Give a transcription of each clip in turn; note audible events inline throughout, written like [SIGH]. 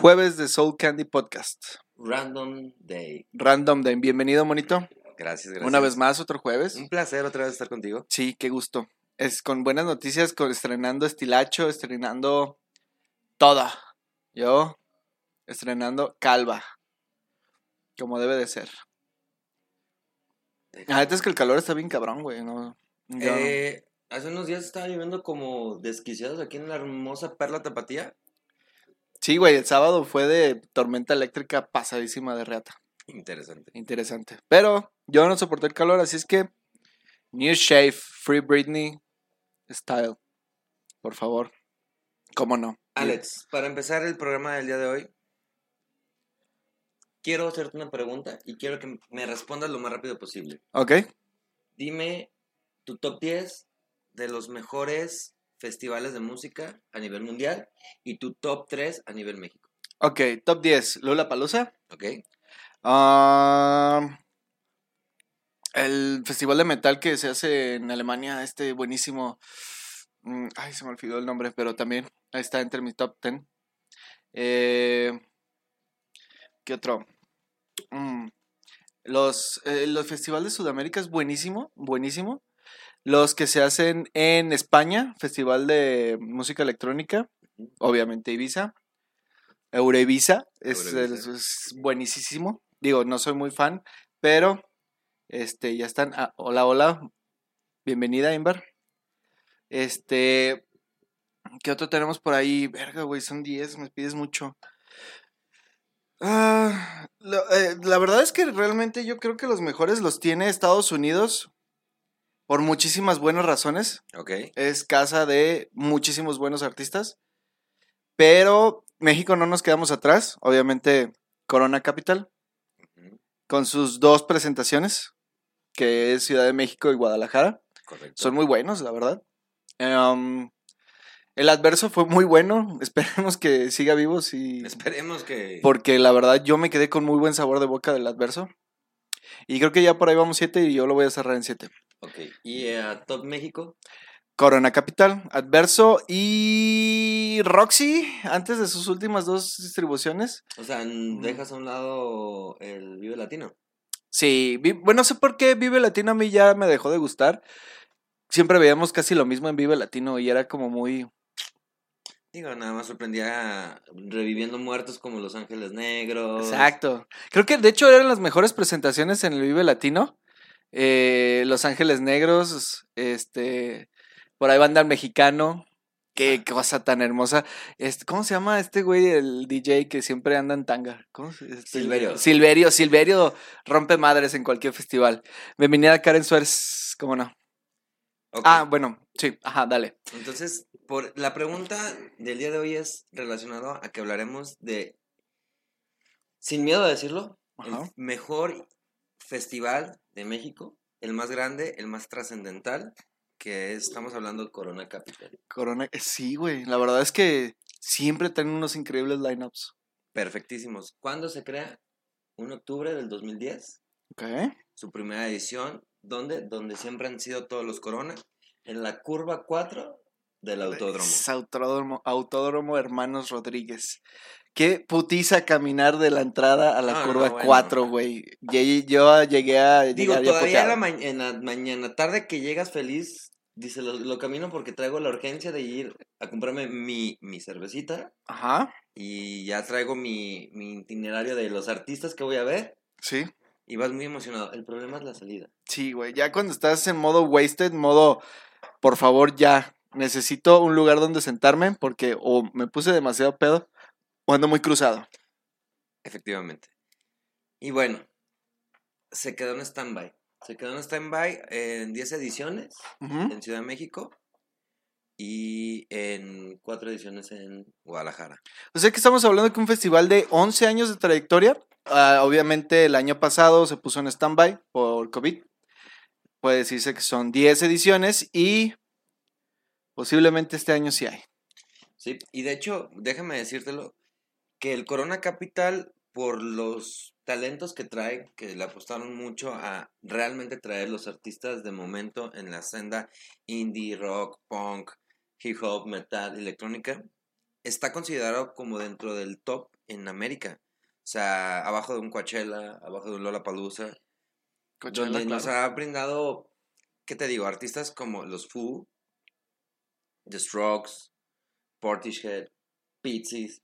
Jueves de Soul Candy Podcast. Random Day. Random Day. Bienvenido, monito. Gracias, gracias. Una vez más, otro jueves. Un placer otra vez estar contigo. Sí, qué gusto. Es con buenas noticias, con estrenando estilacho, estrenando toda. Yo estrenando calva. Como debe de ser. La neta es que el calor está bien cabrón, güey. No. Eh, hace unos días estaba lloviendo como desquiciados aquí en la hermosa Perla Tapatía. Sí, güey, el sábado fue de tormenta eléctrica pasadísima de reata. Interesante. Interesante. Pero yo no soporté el calor, así es que New Shave, Free Britney Style. Por favor. ¿Cómo no? Alex, para empezar el programa del día de hoy, quiero hacerte una pregunta y quiero que me respondas lo más rápido posible. Ok. Dime tu top 10 de los mejores festivales de música a nivel mundial y tu top 3 a nivel México. Ok, top 10. Lula Palusa. ¿Ok? el festival de metal que se hace en Alemania, este buenísimo. mm, Ay, se me olvidó el nombre, pero también está entre mi top 10. Eh, ¿Qué otro? Mm, los, eh, los festivales de Sudamérica es buenísimo, buenísimo. Los que se hacen en España, Festival de Música Electrónica, obviamente Ibiza. Eurovisa, es, es buenísimo. Digo, no soy muy fan, pero este, ya están. ah, hola, hola. Bienvenida, Inver. Este. ¿Qué otro tenemos por ahí? Verga, güey, son 10, me pides mucho. Ah, eh, la verdad es que realmente yo creo que los mejores los tiene Estados Unidos por muchísimas buenas razones. ¿Ok? Es casa de muchísimos buenos artistas. Pero México no nos quedamos atrás. Obviamente, Corona Capital, con sus dos presentaciones, que es Ciudad de México y Guadalajara. Correcto. Son muy buenos, la verdad. Em, el adverso fue muy bueno. [LAUGHS] Esperemos que siga vivo. Sí, Esperemos que... porque la verdad yo me quedé con muy buen sabor de boca del adverso. Y creo que ya por ahí vamos 7 y yo lo voy a cerrar en 7. Ok. ¿Y eh, a Top México? Corona Capital, Adverso y Roxy, antes de sus últimas dos distribuciones. O sea, n- dejas a un lado el Vive Latino. Sí, bueno, no sé por qué Vive Latino a mí ya me dejó de gustar. Siempre veíamos casi lo mismo en Vive Latino y era como muy... Digo, nada más sorprendía reviviendo muertos como Los Ángeles Negros. Exacto. Creo que de hecho eran las mejores presentaciones en el Vive Latino. Eh, Los Ángeles Negros, este, por ahí banda el mexicano. Qué cosa tan hermosa. Este, ¿Cómo se llama este güey, el DJ que siempre anda en tanga? ¿Cómo se- este, Silverio. Silverio, Silverio rompe madres en cualquier festival. Bienvenida Karen Suárez, ¿cómo no? Ah, bueno, sí, ajá, dale. Entonces, por, la pregunta del día de hoy es relacionado a que hablaremos de, sin miedo a decirlo, el mejor festival de México, el más grande, el más trascendental, que es- estamos hablando de Corona Capital. Corona, eh, sí, güey. La verdad es que siempre tienen unos increíbles lineups. Perfectísimos. ¿Cuándo se crea? 1 de octubre del 2010. Ok. su primera edición, donde donde siempre han sido todos los Corona, en la curva 4 del autódromo. Es autódromo, autódromo Hermanos Rodríguez. Qué putiza caminar de la entrada a la No, no, curva bueno. 4, güey. Yo llegué a Digo, llegar todavía la ma- en la mañana, tarde que llegas feliz, dice, lo, lo camino porque traigo la urgencia de ir a comprarme mi, mi cervecita Ajá, y ya traigo mi, mi itinerario de los artistas que voy a ver sí. y vas muy emocionado. El problema es la salida. Sí, güey. Ya cuando estás en modo wasted, modo, por favor, ya. Necesito un lugar donde sentarme porque o me puse demasiado pedo o ando muy cruzado. Efectivamente. Y bueno, se quedó en stand-by. Se quedó en stand-by en 10 ediciones. En Ciudad de México y en cuatro ediciones en Guadalajara. O sea que estamos hablando que un festival de 11 años de trayectoria. ah, obviamente el año pasado se puso en stand-by por COVID. Puede decirse que son 10 ediciones y posiblemente este año sí hay. Sí, y de hecho, déjame decírtelo, que el Corona Capital, por los talentos que trae, que le apostaron mucho a realmente traer los artistas de momento en la senda indie, rock, punk, hip hop, metal, electrónica, está considerado como dentro del top en América. O sea, abajo de un Coachella, abajo de un Lollapalooza, Coachella, donde nos ha brindado, ¿qué te digo? Artistas como los Foo, The Strokes, Portishead, Pixies,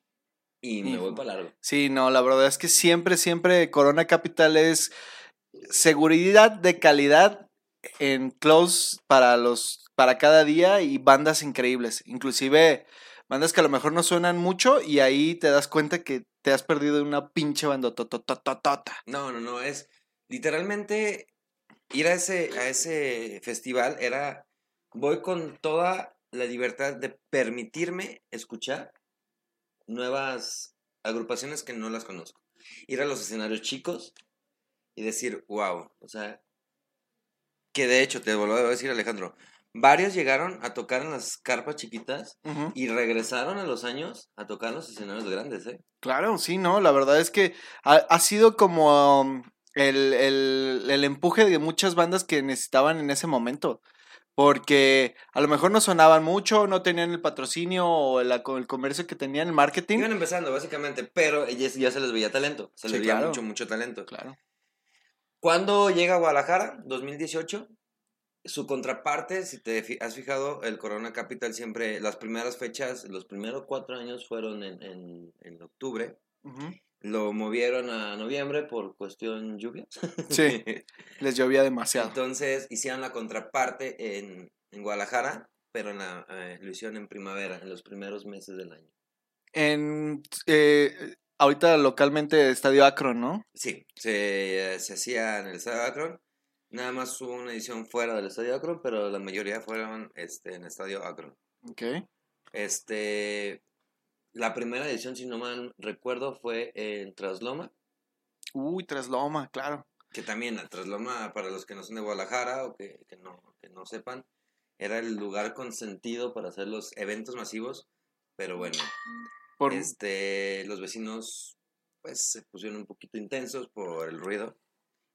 y me voy para largo. Sí, no, la verdad es que siempre, siempre Corona Capital es seguridad de calidad en close para los para cada día y bandas increíbles, inclusive bandas que a lo mejor no suenan mucho y ahí te das cuenta que te has perdido una pinche bandototototota. No, no, no, es literalmente ir a ese, a ese festival era, voy con toda la libertad de permitirme escuchar nuevas agrupaciones que no las conozco. Ir a los escenarios chicos y decir, wow, o sea, que de hecho, te vuelvo a decir Alejandro, varios llegaron a tocar en las carpas chiquitas y regresaron a los años a tocar en los escenarios grandes, ¿eh? Claro, sí, no, la verdad es que ha, ha sido como um, el, el- el empuje de muchas bandas que necesitaban en ese momento. Porque a lo mejor no sonaban mucho, no tenían el patrocinio o el, el comercio que tenían, el marketing. Iban empezando, básicamente, pero ya, ya se les veía talento, se les Sí, veía claro. mucho, mucho talento. Claro. Cuando llega a Guadalajara, 2018, su contraparte, si te has fijado, el Corona Capital siempre, las primeras fechas, los primeros cuatro años fueron en, en, en octubre. Ujú. Lo movieron a noviembre por cuestión lluvia. Sí, [LAUGHS] les llovía demasiado. Entonces hicieron la contraparte en, en Guadalajara, pero en la, eh, lo hicieron en primavera, en los primeros meses del año. En, eh, ahorita localmente Estadio Akron, ¿no? Sí, se, se hacía en el Estadio Akron. Nada más hubo una edición fuera del Estadio Akron, pero la mayoría fueron este, en el Estadio Akron. Ok. Este, la primera edición, si no mal recuerdo, fue en Trasloma, Uy, Trasloma, claro. que también a Trasloma, para los que no son de Guadalajara o que, que no, que no sepan, era el lugar consentido para hacer los eventos masivos, pero bueno, Por, este, los vecinos pues se pusieron un poquito intensos por el ruido.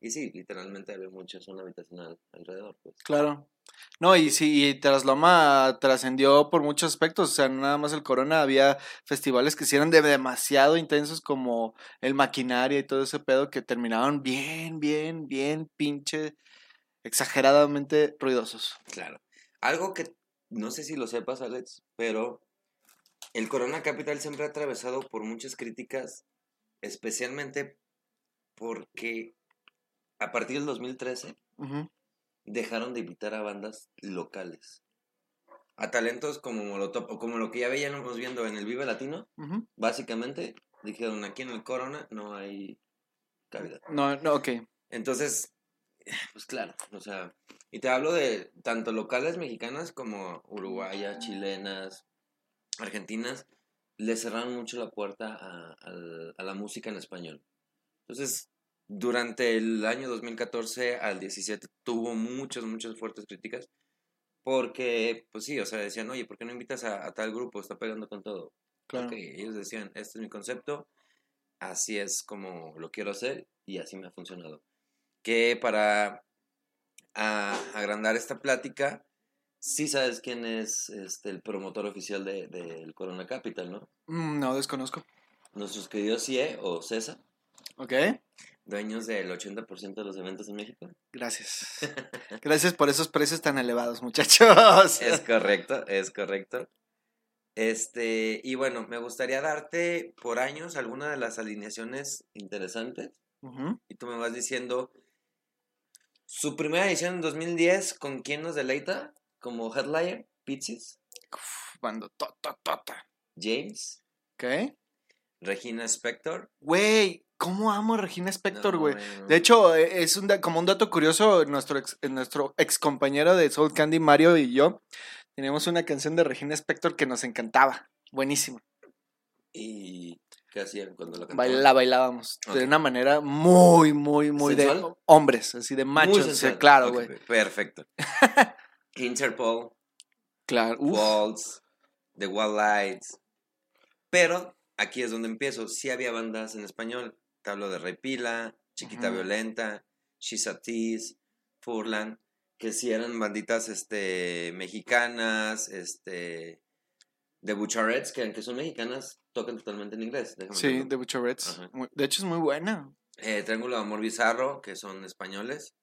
Y sí, literalmente había mucha zona habitacional alrededor, pues. Claro. No, y sí, y Trasloma trascendió por muchos aspectos, o sea, nada más el Corona, había festivales que sí eran de demasiado intensos como el Maquinaria y todo ese pedo que terminaban bien, bien, bien pinche exageradamente ruidosos. Claro. Algo que no sé si lo sepas, Alex, pero el Corona Capital siempre ha atravesado por muchas críticas, especialmente porque a partir del 2013 Ujú. dejaron de invitar a bandas locales. A talentos como Molotov, o como lo que ya veíamos viendo en el Vive Latino, Ujú. básicamente dijeron aquí en el Corona no hay cabida. No, no, ok. Entonces, pues claro, o sea, y te hablo de tanto locales mexicanas como uruguayas, chilenas, argentinas, le cerraron mucho la puerta a, a la música en español. Entonces, durante el año 2014 al 17 tuvo muchas, muchas fuertes críticas porque, pues sí, o sea, decían, oye, ¿por qué no invitas a, a tal grupo? Está pegando con todo. Claro. Ok, ellos decían, este es mi concepto, así es como lo quiero hacer y así me ha funcionado. Que para a- agrandar esta plática, sí sabes quién es este, el promotor oficial de- del Corona Capital, ¿no? Mm, no, desconozco. Nuestros queridos CIE o CESA, Ok. Dueños del 80% de los eventos en México. Gracias. [LAUGHS] Gracias por esos precios tan elevados, muchachos. Es correcto, es correcto. Este, y bueno, me gustaría darte por años alguna de las alineaciones interesantes. Y tú me vas diciendo su primera edición en 2010, ¿con quién nos deleita? Como headliner, Uf, Bando, to, to, tota. James, Ok. Regina Spector. Güey, ¿cómo amo a Regina Spector, güey? De hecho, eh, es un da- como un dato curioso, nuestro ex, nuestro ex compañero de Soul Candy, Mario y yo, teníamos una canción de Regina Spector que nos encantaba. Buenísima. ¿Y qué hacían cuando la cantaban? La bailábamos de una manera muy, muy, muy de hombres, así de machos. claro, güey. Perfecto. [LAUGHS] Interpol, Claro. Waltz, The Wild Lights. Pero aquí es donde empiezo. Sí había bandas en español. Te hablo de Repila, Chiquita. Violenta, She's a Tease, Furlan, que sí eran banditas este, mexicanas, este, The Butcherettes, que aunque son mexicanas, tocan totalmente en inglés. déjame Sí. Ajá. Muy- De hecho, es muy buena. Eh, Triángulo de Amor Bizarro, que son españoles.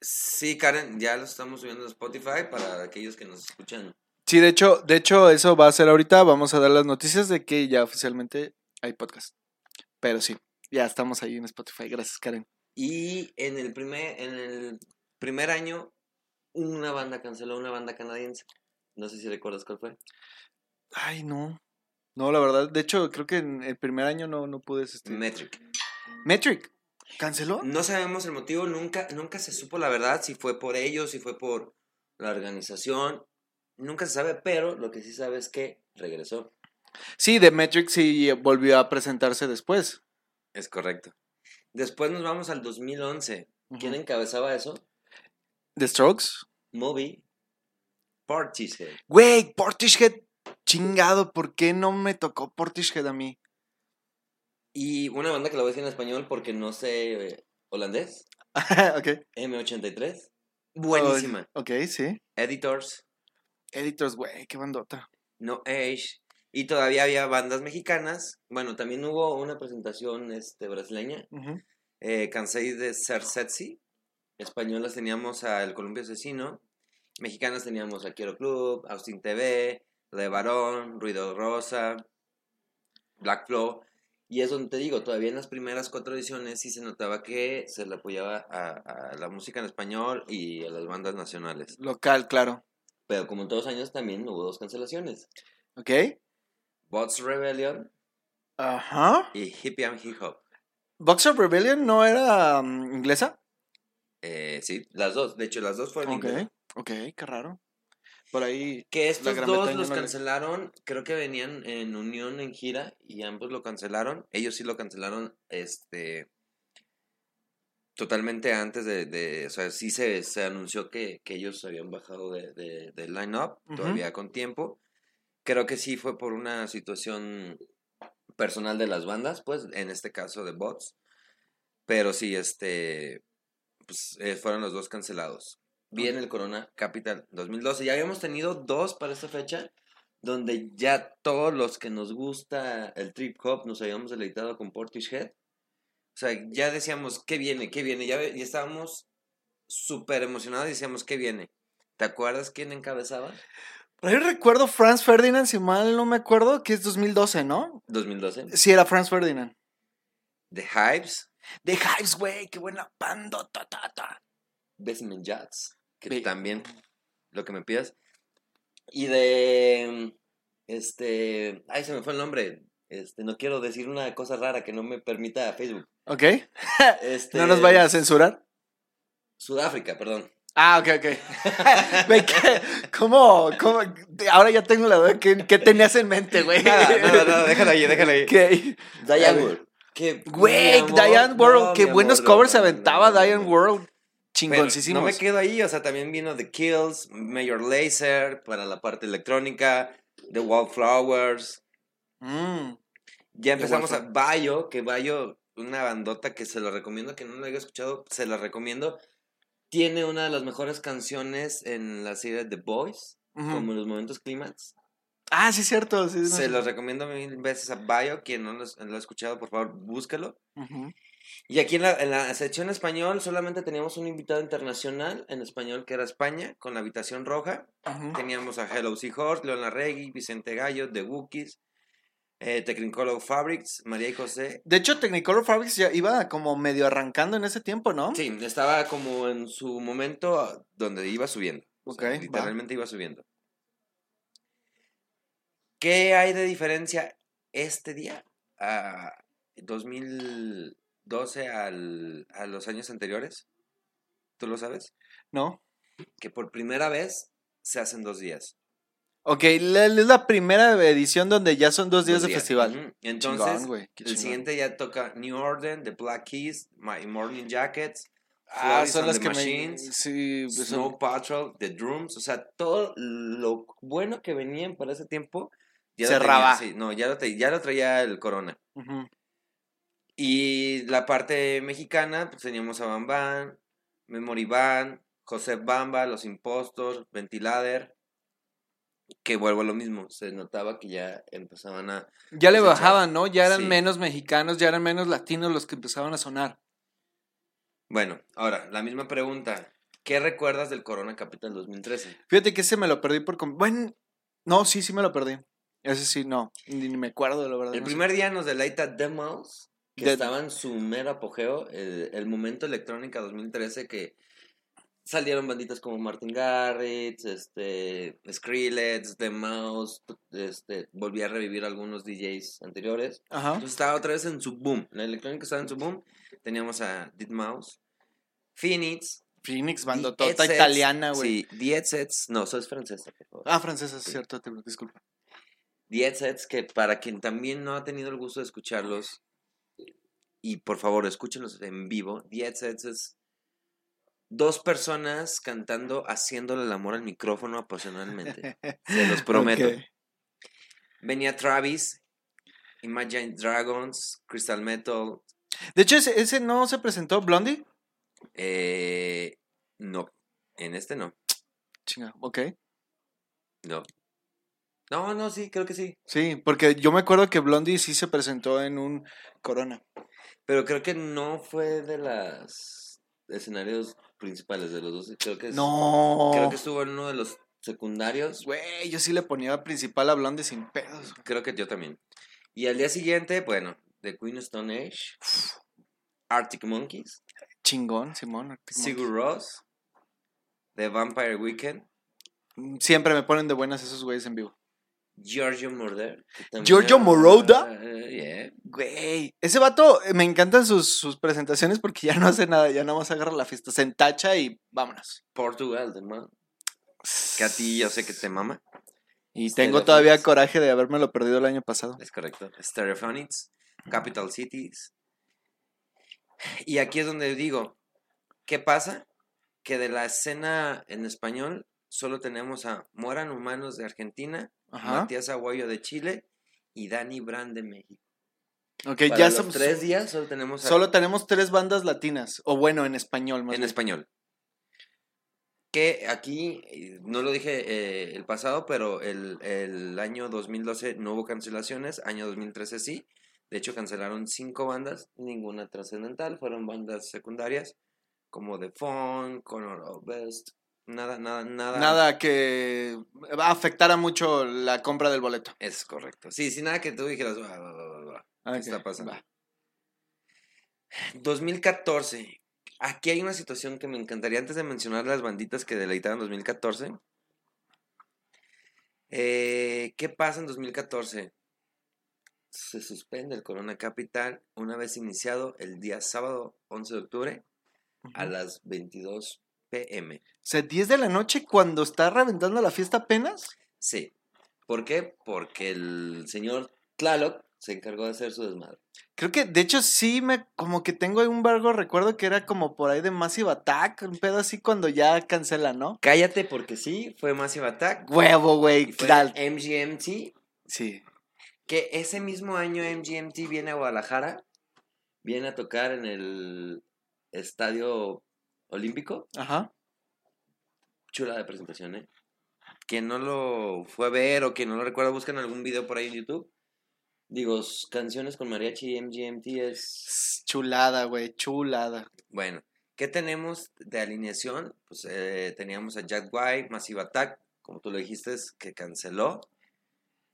Sí, Karen, ya lo estamos subiendo a Spotify para aquellos que nos escuchan. Sí, de hecho, de hecho, eso va a ser ahorita. Vamos a dar las noticias de que ya oficialmente hay podcast. Pero sí, ya estamos ahí en Spotify. Gracias, Karen. Y en el primer, en el primer año, una banda canceló, una banda canadiense. No sé si recuerdas cuál fue. Ay, no. No, la verdad. De hecho, creo que en el primer año no, no pude asistir. Metric. Metric. ¿Canceló? No sabemos el motivo, nunca, nunca se supo la verdad, si fue por ellos, si fue por la organización. Nunca se sabe, pero lo que sí sabe es que regresó. Sí, The Metric sí volvió a presentarse después. Es correcto. Después nos vamos al 2011. ¿Quién encabezaba eso? The Strokes. Moby. Portishead. Güey, Portishead. Chingado, ¿por qué no me tocó Portishead a mí? Y una banda que la voy a decir en español porque no sé eh, holandés. [LAUGHS] ok. M83. Buenísima. Ok, sí. Editors. Editors, güey, qué bandota. No Age. Y todavía había bandas mexicanas. Bueno, también hubo una presentación este, brasileña. Ujú. Eh, Cansé de ser sexy. Españolas teníamos a El Columpio Asesino. Mexicanas teníamos a Quiero Club, Austin TV, Le Barón, Ruido Rosa, Black Flow. Y es donde te digo, todavía en las primeras cuatro ediciones sí se notaba que se le apoyaba a, a la música en español y a las bandas nacionales. Local, claro. Pero como en todos los años también hubo dos cancelaciones. Ok. Bots Rebellion Ajá. y Hippie and Hip Hop. Box of Rebellion no era mm, inglesa. Eh, sí, las dos. De hecho, las dos fueron Ok. inglés. Ok, qué raro. Por ahí. Que estos dos los no le- cancelaron, creo que venían en unión en gira y ambos lo cancelaron. Ellos sí lo cancelaron, este, totalmente antes de, de- o sea, sí se, se anunció que, que ellos habían bajado de, de, del line-up, todavía con tiempo. Creo que sí fue por una situación personal de las bandas, pues, en este caso de bots. Pero sí, este, pues, eh, fueron los dos cancelados. Viene el Corona Capital 2012. Ya habíamos tenido dos para esta fecha, donde ya todos los que nos gusta el trip hop nos habíamos deleitado con Portishead. O sea, ya decíamos, ¿qué viene? ¿Qué viene? Ya, ya estábamos súper emocionados y decíamos, ¿qué viene? ¿Te acuerdas quién encabezaba? Ahí recuerdo Franz Ferdinand, si mal no me acuerdo, que es 2012, ¿no? 2012. Sí, era Franz Ferdinand. The Hypes, The Hives, güey, qué buena bandota. ta, ta. Basement Jats, que también, lo que me pidas. Y de, este, ay, se me fue el nombre. Este, no quiero decir una cosa rara que no me permita Facebook. Ok. [LAUGHS] Este, ¿No nos vaya a censurar? Sudáfrica, perdón. Ah, ok, ok. [LAUGHS] ¿Cómo, cómo? Ahora ya tengo la duda. ¿Qué, qué tenías en mente, güey? Nada, nada, nada, déjalo ahí, déjalo ahí. [LAUGHS] ¿Qué? Diane World. Güey, Diane World. no, qué buenos amor, covers se no, no, aventaba no, no, Diane no. World. Chingoncísimos. No me quedo ahí, o sea, también vino The Kills, Major Lazer para la parte electrónica, The Wallflowers. Mm, Ya empezamos a. Bayo, que Bayo, una bandota que se lo recomiendo, que no lo haya escuchado, se la recomiendo. Tiene una de las mejores canciones en la serie The Boys, como en los momentos clímax. Ah, sí, es cierto. sí, no Se sé. los recomiendo mil veces a Bayo, quien no lo ha escuchado, por favor, búscalo. Ujú. Y aquí en la, en la sección español solamente teníamos un invitado internacional en español que era España, con la habitación roja. Ujú. Teníamos a Hello Seahorse, Leon Larregui, Vicente Gallo, The Wookiees, eh, Technicolor Fabrics, María y José. De hecho, Technicolor Fabrics ya iba como medio arrancando en ese tiempo, ¿no? Sí, estaba como en su momento donde iba subiendo. O sea, Ok, va. literalmente iba subiendo. ¿Qué hay de diferencia este día a 2012 al- a los años anteriores? ¿Tú lo sabes? ¿No? Que por primera vez se hacen dos días. Ok, la- es la primera edición donde ya son dos días Dos de festival. Entonces, Chingón, el chingón. siguiente ya toca New Order, The Black Keys, My Morning Jackets, Ah, son las the que me... Machines, Sí, pues son- Snow Patrol, The Drums, o sea, todo lo bueno que venían para ese tiempo ya lo Cerraba. tenía, sí, no, ya lo, ya lo traía el Corona. Y la parte mexicana, pues teníamos a Bam Bam, Memory Band, José Bamba, Los Impostos, Ventilader. Que vuelvo a lo mismo, se notaba que ya empezaban a... Ya le Pues, bajaban, ¿no? Ya eran sí. menos mexicanos, ya eran menos latinos los que empezaban a sonar. Bueno, ahora, la misma pregunta. ¿Qué recuerdas del Corona Capital 2013? Fíjate que ese me lo perdí por... Bueno, no, sí, sí me lo perdí. Ese sí, no, ni, me acuerdo, la verdad. El no sé. primer día nos deleita The Mouse, que De- estaba en su mero apogeo, el, el momento electrónica 2013 que salieron banditas como Martin Garrix, este, Skrillex, The Mouse, este, volví a revivir algunos DJs anteriores. Ajá. Entonces estaba otra vez en su boom, la electrónica estaba en su boom, teníamos a Dead Mouse, Phoenix, Phoenix, bandotota Headsets, italiana, güey. Sí, The Headsets, no, eso es francesa, por favor. Ah, francesa, es Sí. cierto, te disculpa. The Headsets, que para quien también no ha tenido el gusto de escucharlos, y por favor escúchenlos en vivo, The Headsets es dos personas cantando, haciéndole el amor al micrófono apasionadamente. Se los [LAUGHS] prometo. Venía Travis, Imagine Dragons, Crystal Metal, De hecho, ese, ese no se presentó Blondie. eh, no, en este no, Chinga, ok. no. No, no, sí, creo que sí. Sí, porque yo me acuerdo que Blondie sí se presentó en un Corona. Pero creo que no fue de los escenarios principales de los dos. Creo que es- No. Creo que estuvo en uno de los secundarios. Güey, yo sí le ponía principal a Blondie sin pedos. Creo que yo también. Y al día siguiente, bueno, The Queen Stone Age, Arctic Monkeys, Chingón, Simón. Arctic Sigur Rós, The Vampire Weekend, Monkeys. Siempre me ponen de buenas esos güeyes en vivo. Giorgio Moroder. ¿Giorgio era- Moroder? eh, yeah. Güey, ese vato, eh, me encantan sus, sus presentaciones porque ya no hace nada, ya nada más agarra la fiesta, se entacha y vámonos. Portugal, de man. Que a ti yo sé que te mama. Y tengo todavía coraje de habérmelo perdido el año pasado. Es correcto. Stereophonics, Capital Cities. Y aquí es donde digo, ¿qué pasa? Que de la escena en español solo tenemos a Mueran Humanos de Argentina, Ajá. Matías Aguayo de Chile y Dani Brand de México. Ok, Para ya los somos. tres días solo tenemos a- Solo tenemos tres bandas latinas. O bueno, en español más en bien. español. Que aquí, no lo dije eh, el pasado, pero el, el año 2012 no hubo cancelaciones, año 2013 sí. De hecho, cancelaron cinco bandas, ninguna trascendental, fueron bandas secundarias, como The Fun, Conor of Best, nada, nada, nada. Nada que afectara mucho la compra del boleto. Es correcto. Sí, sin nada que tú dijeras, va, va, va. Ok, está pasando? va. 2014. Aquí hay una situación que me encantaría antes de mencionar las banditas que deleitaron 2014. Eh, ¿Qué pasa en 2014? Se suspende el Corona Capital una vez iniciado el día sábado 11 de octubre a las 22 pm. O sea, 10 de la noche cuando está reventando la fiesta apenas. Sí. ¿Por qué? Porque el señor Tlaloc se encargó de hacer su desmadre. Creo que, de hecho, sí me, como que tengo un vago recuerdo que era como por ahí de Massive Attack, un pedo así cuando ya cancelan, ¿no? Cállate porque sí, fue Massive Attack. Huevo, güey. tal. MGMT Sí. Que ese mismo año MGMT viene a Guadalajara, viene a tocar en el Estadio Olímpico. Ajá. Chula de presentación, ¿eh? Quien no lo fue a ver o quien no lo recuerda, buscan algún video por ahí en YouTube. Digo, canciones con mariachi y MGMT es... Chulada, güey, chulada. Bueno, ¿qué tenemos de alineación? Pues eh, teníamos a Jack White, Massive Attack, como tú lo dijiste, que canceló.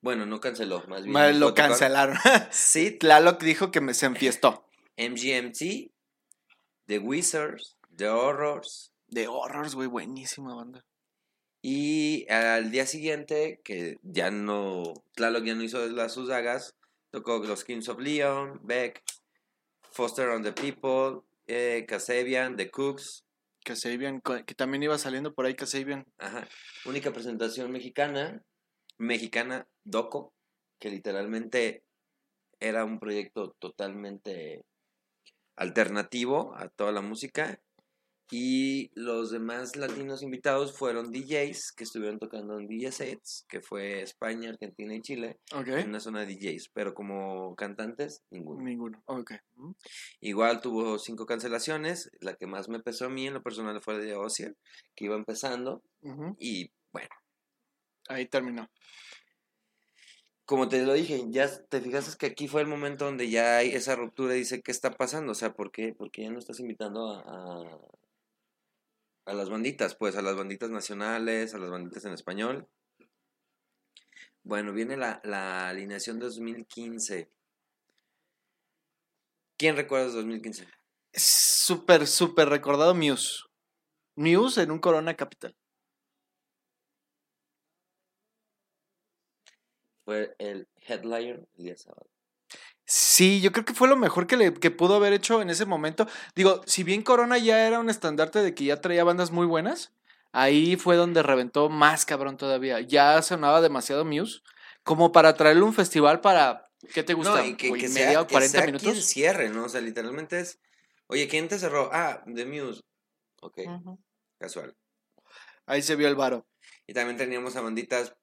Bueno, no canceló, más bien. Lo cancelaron. [LAUGHS] Sid, Tlaloc dijo que me se enfiestó. MGMT, The Wizards, The Horrors. De horrors, güey, buenísima banda. Y al día siguiente, que ya no, Tlaloc ya no hizo las sus dagas, tocó los Kings of Leon, Beck, Foster on the People, eh, Kasabian, The Cooks. Kasabian, que también iba saliendo por ahí Kasabian. Ajá. Única presentación mexicana, mexicana Doco, que literalmente era un proyecto totalmente alternativo a toda la música. Y los demás latinos invitados fueron DJs que estuvieron tocando en DJ sets, que fue España, Argentina y Chile, Ok. en una zona de DJs, pero como cantantes, ninguno. Ninguno. Ok. Igual tuvo cinco cancelaciones, la que más me pesó a mí en lo personal fue de Ossier, que iba empezando, y bueno, Ahí terminó. Como te lo dije, ya te fijaste que aquí fue el momento donde ya hay esa ruptura y dice, ¿qué está pasando? O sea, ¿por qué? Porque ya no estás invitando a, a, las banditas, pues, a las banditas nacionales, a las banditas en español. Bueno, viene la, la alineación 2015. ¿Quién recuerdas 2015? Súper, súper recordado Muse. Muse en un Corona Capital. Fue el headliner el día sábado. Sí, yo creo que fue lo mejor que, le, que pudo haber hecho en ese momento. Digo, si bien Corona ya era un estandarte de que ya traía bandas muy buenas, ahí fue donde reventó más cabrón todavía. Ya sonaba demasiado Muse como para traerle un festival para, ¿qué te gusta? No, y que, que media sea, o que 40 sea minutos. quien cierre, ¿no? O sea, literalmente es, oye, ¿quién te cerró? Ah, The Muse. Ok, casual. Ahí se vio el varo. Y también teníamos a banditas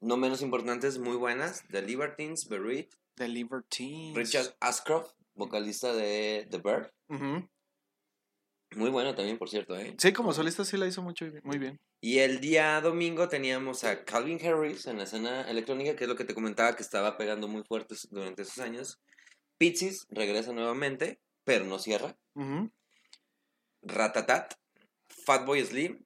no menos importantes, muy buenas, The Libertines, Bereaved, The Libertines. Richard Ashcroft, vocalista de The Bird. Muy bueno también, por cierto, ¿eh? Sí, como solista sí la hizo mucho, muy bien. Y el día domingo teníamos a Calvin Harris en la escena electrónica, que es lo que te comentaba que estaba pegando muy fuerte durante esos años. Pixies regresa nuevamente, pero no cierra. Ratatat, Fatboy Slim,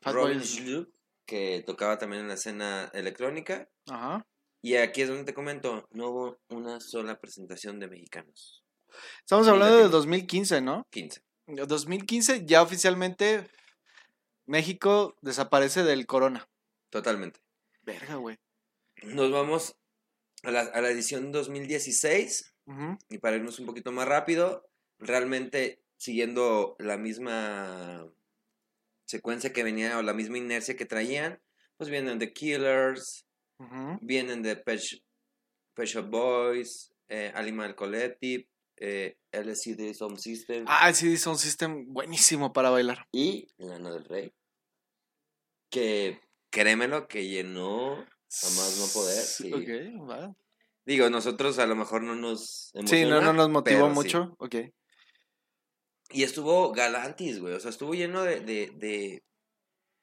Fatboy Robin Slim. Schlup, que tocaba también en la escena electrónica. Ajá. Y aquí es donde te comento, no hubo una sola presentación de mexicanos. Estamos hablando de latinos. 2015, ¿no? 15. 2015 ya oficialmente México desaparece del corona. Totalmente. Verga, güey. Nos vamos a la, a la edición 2016. Ujú. Y para irnos un poquito más rápido, realmente siguiendo la misma secuencia que venía o la misma inercia que traían, pues vienen The Killers, Vienen de Pet Shop Boys, eh, Animal Collective, eh, LCD Sound System Ah, sí, son system buenísimo para bailar. y Lana del Rey. Que créemelo que llenó a más no poder. Sí, sí. Ok, va. Digo, nosotros a lo mejor no nos Sí, no, no nos motivó pero sí. mucho. Ok. Y estuvo galantis, güey. O sea, estuvo lleno de, de, de-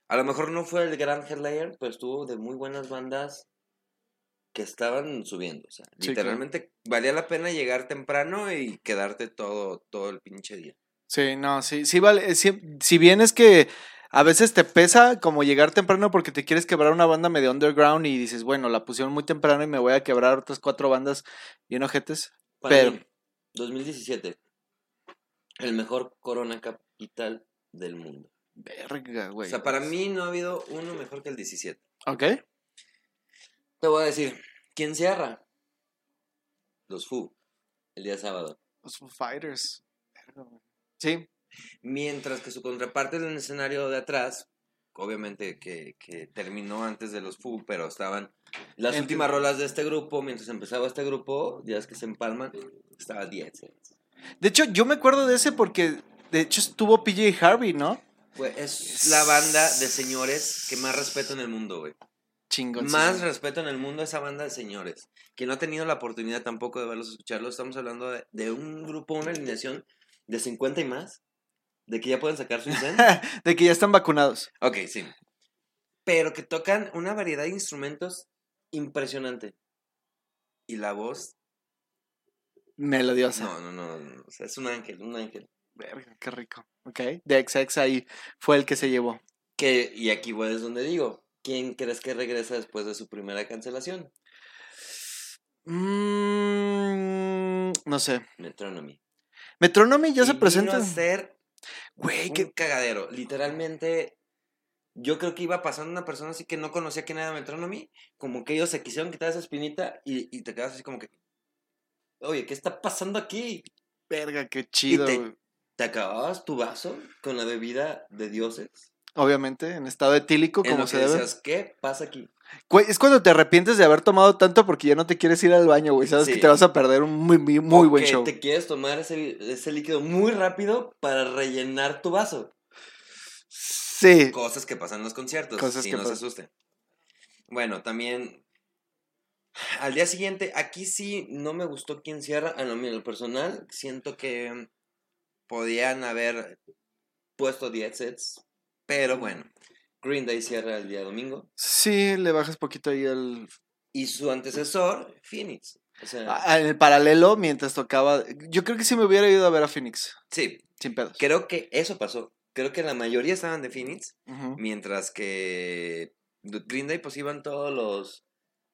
A lo mejor no fue el gran headliner, pero estuvo de muy buenas bandas que estaban subiendo. O sea, Sí, literalmente valía la pena llegar temprano y quedarte todo, todo el pinche día. Sí, no, sí, sí vale. sí- si bien es que a veces te pesa como llegar temprano porque te quieres quebrar una banda medio underground y dices, bueno, la pusieron muy temprano y me voy a quebrar otras cuatro bandas bien ojetes. Para Pero- mí, 2017. El mejor Corona Capital del mundo. Verga, güey. o sea, para mí no ha habido uno mejor que el 17. Ok. Te voy a decir, ¿quién cierra? Los Fu, el día sábado. Los Foo Fighters. Verga, güey. Sí, Mientras que su contraparte en el escenario de atrás, obviamente que, que terminó antes de los Fu, pero estaban las Entiendo. últimas rolas de este grupo, mientras empezaba este grupo, ya es que se empalman, estaba 10. De hecho, yo me acuerdo de ese porque, de hecho, estuvo PJ Harvey, ¿no? Es la banda de señores que más respeto en el mundo, güey. Chingón. Más respeto en el mundo a esa banda de señores. Que no ha tenido la oportunidad tampoco de verlos escucharlos. Estamos hablando de, de un grupo, una alineación de 50 y más. De que ya pueden sacar su [LAUGHS] zen. de que ya están vacunados. Ok, sí. Pero que tocan una variedad de instrumentos impresionante. Y la voz, Melodiosa. no, no, no, no, o sea, es un ángel, un ángel. Verga, qué rico. Ok. De XX ahí fue el que se llevó. Que, y aquí voy es donde digo, ¿quién crees que regresa después de su primera cancelación? Mm, no sé. Metronomy. Metronomy ya Y se vino presenta. a ser Güey, que. cagadero. Literalmente, yo creo que iba pasando una persona así que no conocía quién era Metronomy, como que ellos se quisieron quitar esa espinita y, y te quedas así como que, oye, ¿qué está pasando aquí? Verga, qué chido. te-. ¿Te acababas tu vaso con la bebida de dioses? Obviamente, en estado etílico, En como lo se que debe. decías, ¿qué pasa aquí? Es cuando te arrepientes de haber tomado tanto porque ya no te quieres ir al baño, güey. Sabes que te vas a perder un muy, muy, muy buen show. te quieres tomar ese, ese líquido muy rápido para rellenar tu vaso. Sí. Cosas que pasan en los conciertos. Cosas que no se asusten. Bueno, también. Al día siguiente, aquí sí no me gustó quién cierra. A lo mío, lo personal, siento que podían haber puesto 10 sets. Pero bueno, Green Day cierra el día domingo. Sí, le bajas poquito ahí al... Y su antecesor, Phoenix. O sea, a- En el paralelo, mientras tocaba... Yo creo que sí me hubiera ido a ver a Phoenix, sí, sin pedos. creo que eso pasó. Creo que la mayoría estaban de Phoenix, mientras que Green Day pues iban todos los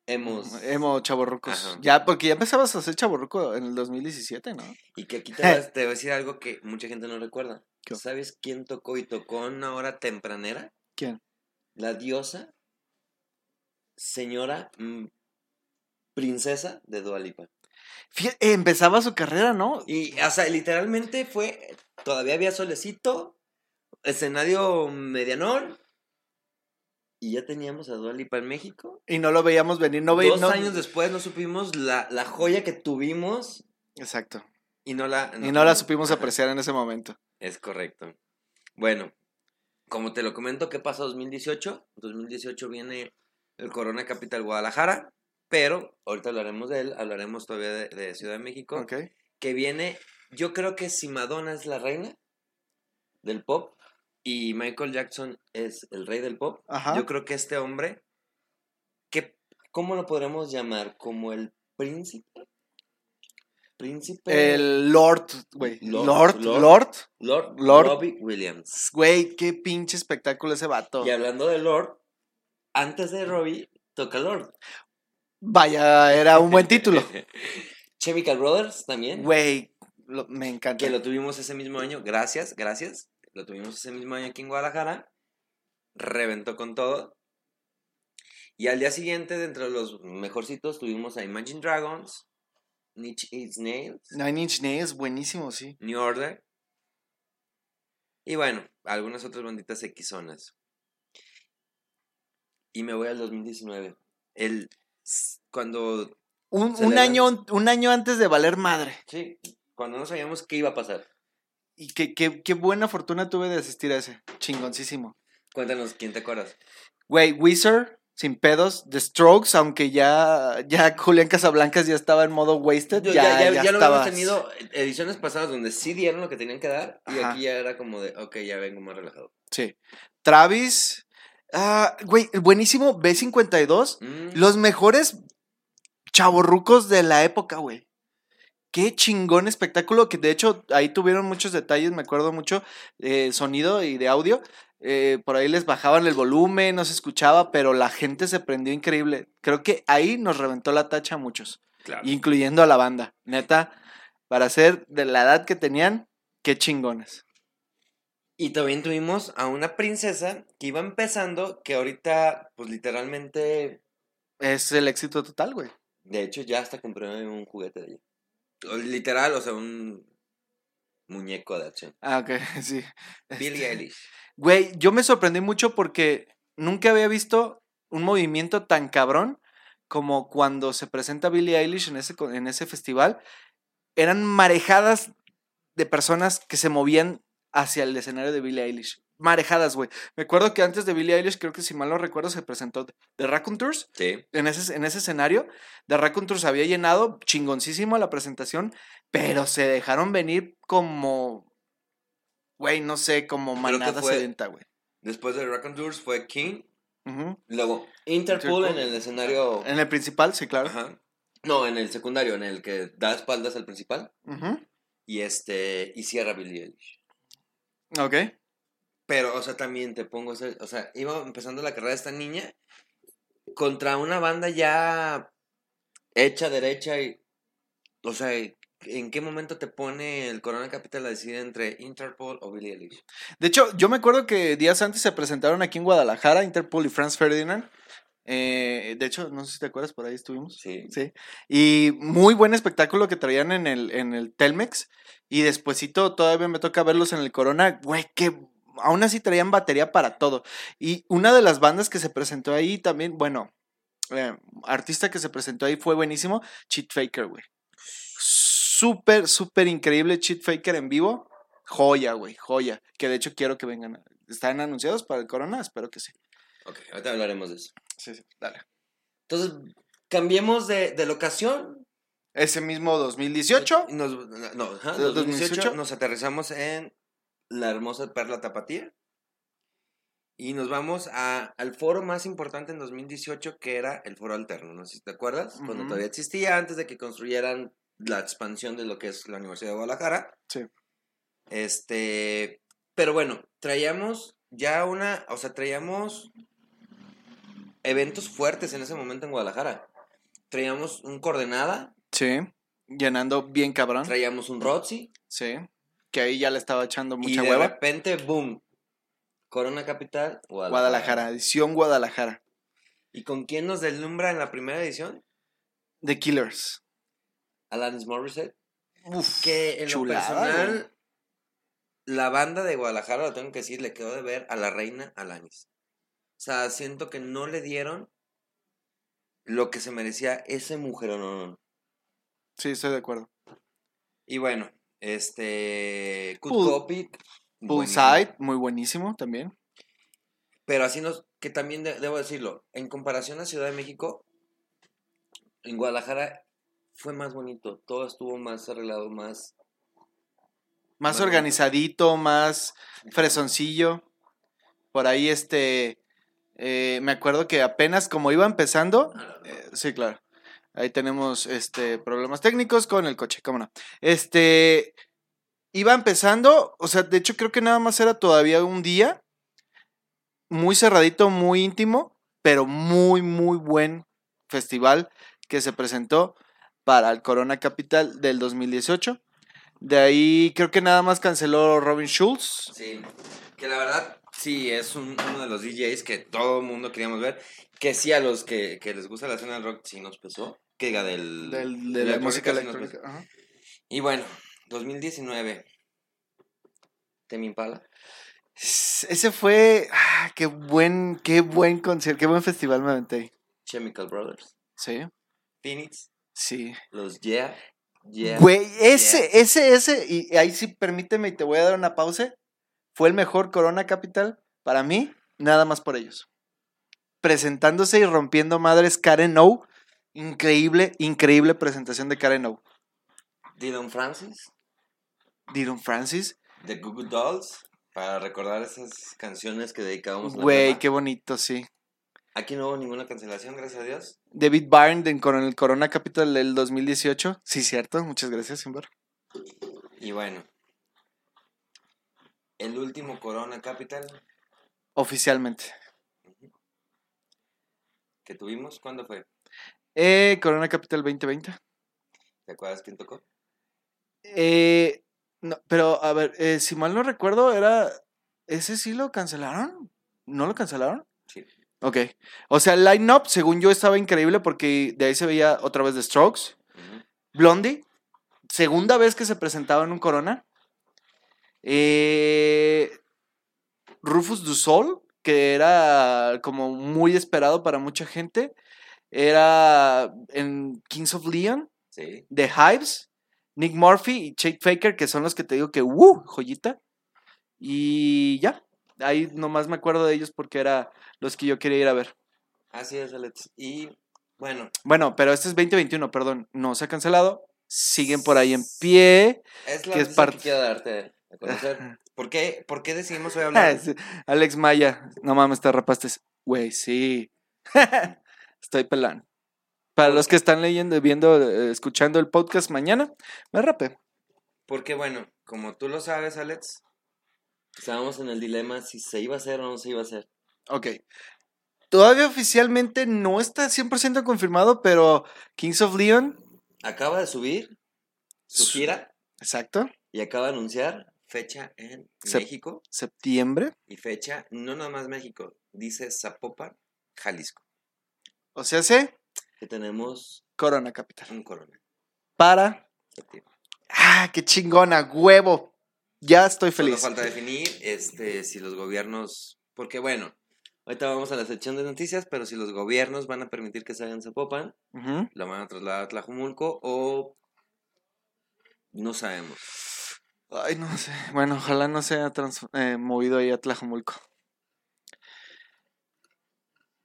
emos. Emo, chaborrucos. Ajá. Ya, porque ya empezabas a hacer chaborruco en el 2017, ¿no? Y que aquí [LAUGHS] te, vas- te voy a decir algo que mucha gente no recuerda. ¿Qué? ¿Sabes quién tocó y tocó a una hora tempranera? ¿Quién? La diosa, señora, mm, princesa de Dualipa. Fíjate, empezaba su carrera, ¿no? Y, o sea, literalmente fue, todavía había solecito, escenario medianón, y ya teníamos a Dualipa en México. Y no lo veíamos venir, no veíamos... Dos años después no supimos la, la joya que tuvimos Exacto. y no la... Y no la supimos apreciar en ese momento. Es correcto. Bueno, como te lo comento, ¿qué pasa 2018? 2018 viene el Corona Capital Guadalajara, pero ahorita hablaremos de él, hablaremos todavía de, de Ciudad de México, Ok. que viene, yo creo que si Madonna es la reina del pop y Michael Jackson es el rey del pop, Ajá. yo creo que este hombre, que, ¿cómo lo podremos llamar? ¿Como el príncipe? Príncipe... El Lord, güey. Lord, Lord, Lord. Lord. Lord, Lord. Robbie Williams. Güey, qué pinche espectáculo ese vato. Y hablando de Lord, antes de Robbie, toca Lord. Vaya, era un buen título. [LAUGHS] Chemical Brothers también. Güey, me encanta. Que lo tuvimos ese mismo año. Gracias, gracias. Lo tuvimos ese mismo año aquí en Guadalajara. Reventó con todo. Y al día siguiente, dentro de los mejorcitos, tuvimos a Imagine Dragons, Niche Eats Nails, Nine Inch Nails, buenísimo, sí. New Order. Y bueno, algunas otras banditas X-zonas. Y me voy al 2019. El, cuando, Un, un año, un año antes de valer madre. sí, cuando no sabíamos qué iba a pasar. Y qué, qué, qué buena fortuna tuve de asistir a ese. Chingoncísimo. Cuéntanos, ¿quién te acuerdas? Güey, Wizard, sin pedos. The Strokes, aunque ya, ya Julián Casablancas ya estaba en modo wasted. Yo- ya, ya, ya, lo habíamos tenido ediciones pasadas donde sí dieron lo que tenían que dar. Y Ajá. aquí ya era como de, ok, ya vengo más relajado. Sí. Travis. Ah, güey, buenísimo. B52. Mm, Los mejores chavorrucos de la época, güey. Qué chingón espectáculo, que de hecho ahí tuvieron muchos detalles, me acuerdo mucho, eh, sonido y de audio. eh, por ahí les bajaban el volumen, no se escuchaba, pero la gente se prendió increíble. Creo que ahí nos reventó la tacha a muchos, claro. incluyendo a la banda. Neta, para ser de la edad que tenían, qué chingones. Y también tuvimos a una princesa que iba empezando, que ahorita, pues literalmente, Es el éxito total, güey. de hecho, ya hasta compré un juguete de ella. Literal, o sea, un muñeco de acción. Ah, ok, [LAUGHS] sí. Billie Eilish. Güey, yo me sorprendí mucho porque nunca había visto un movimiento tan cabrón como cuando se presenta Billie Eilish en ese, en ese festival. Eran marejadas de personas que se movían hacia el escenario de Billie Eilish. Marejadas, güey. Me acuerdo que antes de Billie Eilish, creo que si mal no recuerdo, se presentó The Raccoon Tours Sí. en ese, en ese escenario. The Raccoon Tours había llenado chingoncísimo la presentación, pero se dejaron venir como, güey, no sé, como manada fue- sedenta, güey. Después de Rock and Tours fue King. Luego Interpol, Interpol. en el escenario. En el principal, sí, claro. Ajá. No, en el secundario, en el que da espaldas al principal. Y este. Y cierra Billie Eilish. Ok. Pero, o sea, también te pongo. ese- O sea, iba empezando la carrera de esta niña contra una banda ya hecha, derecha y. O sea, ¿en qué momento te pone el Corona Capital a decidir entre Interpol o Billie Eilish? De hecho, yo me acuerdo que días antes se presentaron aquí en Guadalajara, Interpol y Franz Ferdinand. Eh, de hecho, no sé si te acuerdas, por ahí estuvimos. Sí. Sí. Y muy buen espectáculo que traían en el, en el Telmex. Y despuesito todavía me toca verlos en el Corona. Güey, que aún así traían batería para todo. Y una de las bandas que se presentó ahí también, bueno, eh, artista que se presentó ahí fue buenísimo, Cheat Faker, güey. Súper, súper increíble Cheat Faker en vivo. Joya, güey, joya. Que de hecho quiero que vengan. ¿Están anunciados para el Corona? Espero que sí. Ok, ahorita hablaremos de eso. Sí, sí, dale. Entonces, cambiemos de, de locación. Ese mismo 2018. Nos, no, ajá, ¿De 2018 2018? nos aterrizamos en la hermosa Perla Tapatía. Y nos vamos a, al foro más importante en 2018, que era el foro alterno. No sé si te acuerdas, cuando todavía existía, antes de que construyeran la expansión de lo que es la Universidad de Guadalajara. Sí. Este, pero bueno, traíamos ya una, o sea, traíamos eventos fuertes en ese momento en Guadalajara. Traíamos un Coordenada, Sí. Llenando bien cabrón. traíamos un Rotzi, Sí. Que ahí ya le estaba echando y mucha de hueva. repente, boom, Corona Capital, Guadalajara. Guadalajara, edición Guadalajara. ¿Y con quién nos deslumbra en la primera edición? The Killers. Alanis Morissette. Uf, Que en chulada, lo güey. personal, la banda de Guadalajara, lo tengo que decir, le quedó de ver a la reina Alanis. O sea, siento que no le dieron lo que se merecía ese mujer Sí, estoy de acuerdo. Y bueno, este. Good Pool-. Poolside, muy buenísimo también. Pero así nos. Que también de- debo decirlo. En comparación a Ciudad de México, en Guadalajara fue más bonito. Todo estuvo más arreglado, más. Más Bueno. organizadito, más fresoncillo. Por ahí, este. eh, me acuerdo que apenas como iba empezando. eh, sí, claro. Ahí tenemos este problemas técnicos con el coche, no. Este. Iba empezando, o sea, de hecho creo que nada más era todavía un día. Muy cerradito, muy íntimo, pero muy, muy buen festival que se presentó para el Corona Capital del 2018. De ahí creo que nada más canceló Robin Schulz. Sí, que la verdad sí es un- uno de los DJs que todo el mundo queríamos ver. Que sí a los que, que les gusta la escena del rock sí nos pesó. Que diga del, del- de la música electrónica. ajá. Y bueno, 2019. Temi Impala. Ese fue. ah, qué buen, qué buen concierto, qué buen festival me aventé. Chemical Brothers. Sí, Phoenix. sí. Los Yeah. Yeah. Güey, ese, ese, ese, y ahí sí permíteme y te voy a dar una pausa. Fue el mejor Corona Capital para mí, nada más por ellos. Presentándose y rompiendo madres Karen O. Increíble, increíble presentación de Karen O. Dylan Francis. Dylan Francis. The Goo Goo Dolls. Para recordar esas canciones que dedicábamos. Güey, qué bonito, sí. Aquí no hubo ninguna cancelación, gracias a Dios. David Byrne Cor- el Corona Capital del 2018. Sí, cierto. Muchas gracias, Simbar. Y bueno. El último Corona Capital Oficialmente. que tuvimos, ¿cuándo fue? Eh, Corona Capital 2020. ¿Te acuerdas quién tocó? Eh, no, pero a ver, eh, si mal no recuerdo, era. ¿Ese sí lo cancelaron? ¿No lo cancelaron? Sí. Ok. O sea, el line-up, según yo, estaba increíble porque de ahí se veía otra vez The Strokes. Blondie, segunda vez que se presentaba en un Corona. Eh, Rufus Du Sol, que era como muy esperado para mucha gente. Era en Kings of Leon, Sí. The Hives, Nick Murphy y Jake Faker, que son los que te digo que, ¡uh! Joyita. Y ya. Ahí nomás me acuerdo de ellos porque era los que yo quería ir a ver. Así es, Alex. Y bueno, Bueno, pero este es 2021, perdón. No se ha cancelado. Siguen por ahí en pie. es la Que es parte- que quiero darte a conocer. [LAUGHS] ¿Por qué, ¿Por qué decidimos hoy [LAUGHS] hablar? Alex Maya, no mames, te rapaste. Güey, sí. [LAUGHS] Estoy pelando. Para los que están leyendo, viendo, eh, escuchando el podcast mañana, me rapé. Porque bueno, como tú lo sabes, Alex, estábamos en el dilema si se iba a hacer o no se iba a hacer. Ok. Todavía oficialmente no está 100% confirmado, pero Kings of Leon, Acaba de subir su Su- gira exacto, y acaba de anunciar fecha en México septiembre. y fecha no nada más México, dice Zapopan, Jalisco, O sea, sé que tenemos Corona Capital. un corona. Para. septiembre. ¡Ah, qué chingona! ¡Huevo! Ya estoy Solo feliz. falta definir este, si los gobiernos, porque bueno, ahorita vamos a la sección de noticias, pero si los gobiernos van a permitir que en Zapopan, Ujú. lo van a trasladar a Tlajumulco o no sabemos. Ay, no sé. Bueno, ojalá no sea trans- eh, movido ahí a Tlajomulco.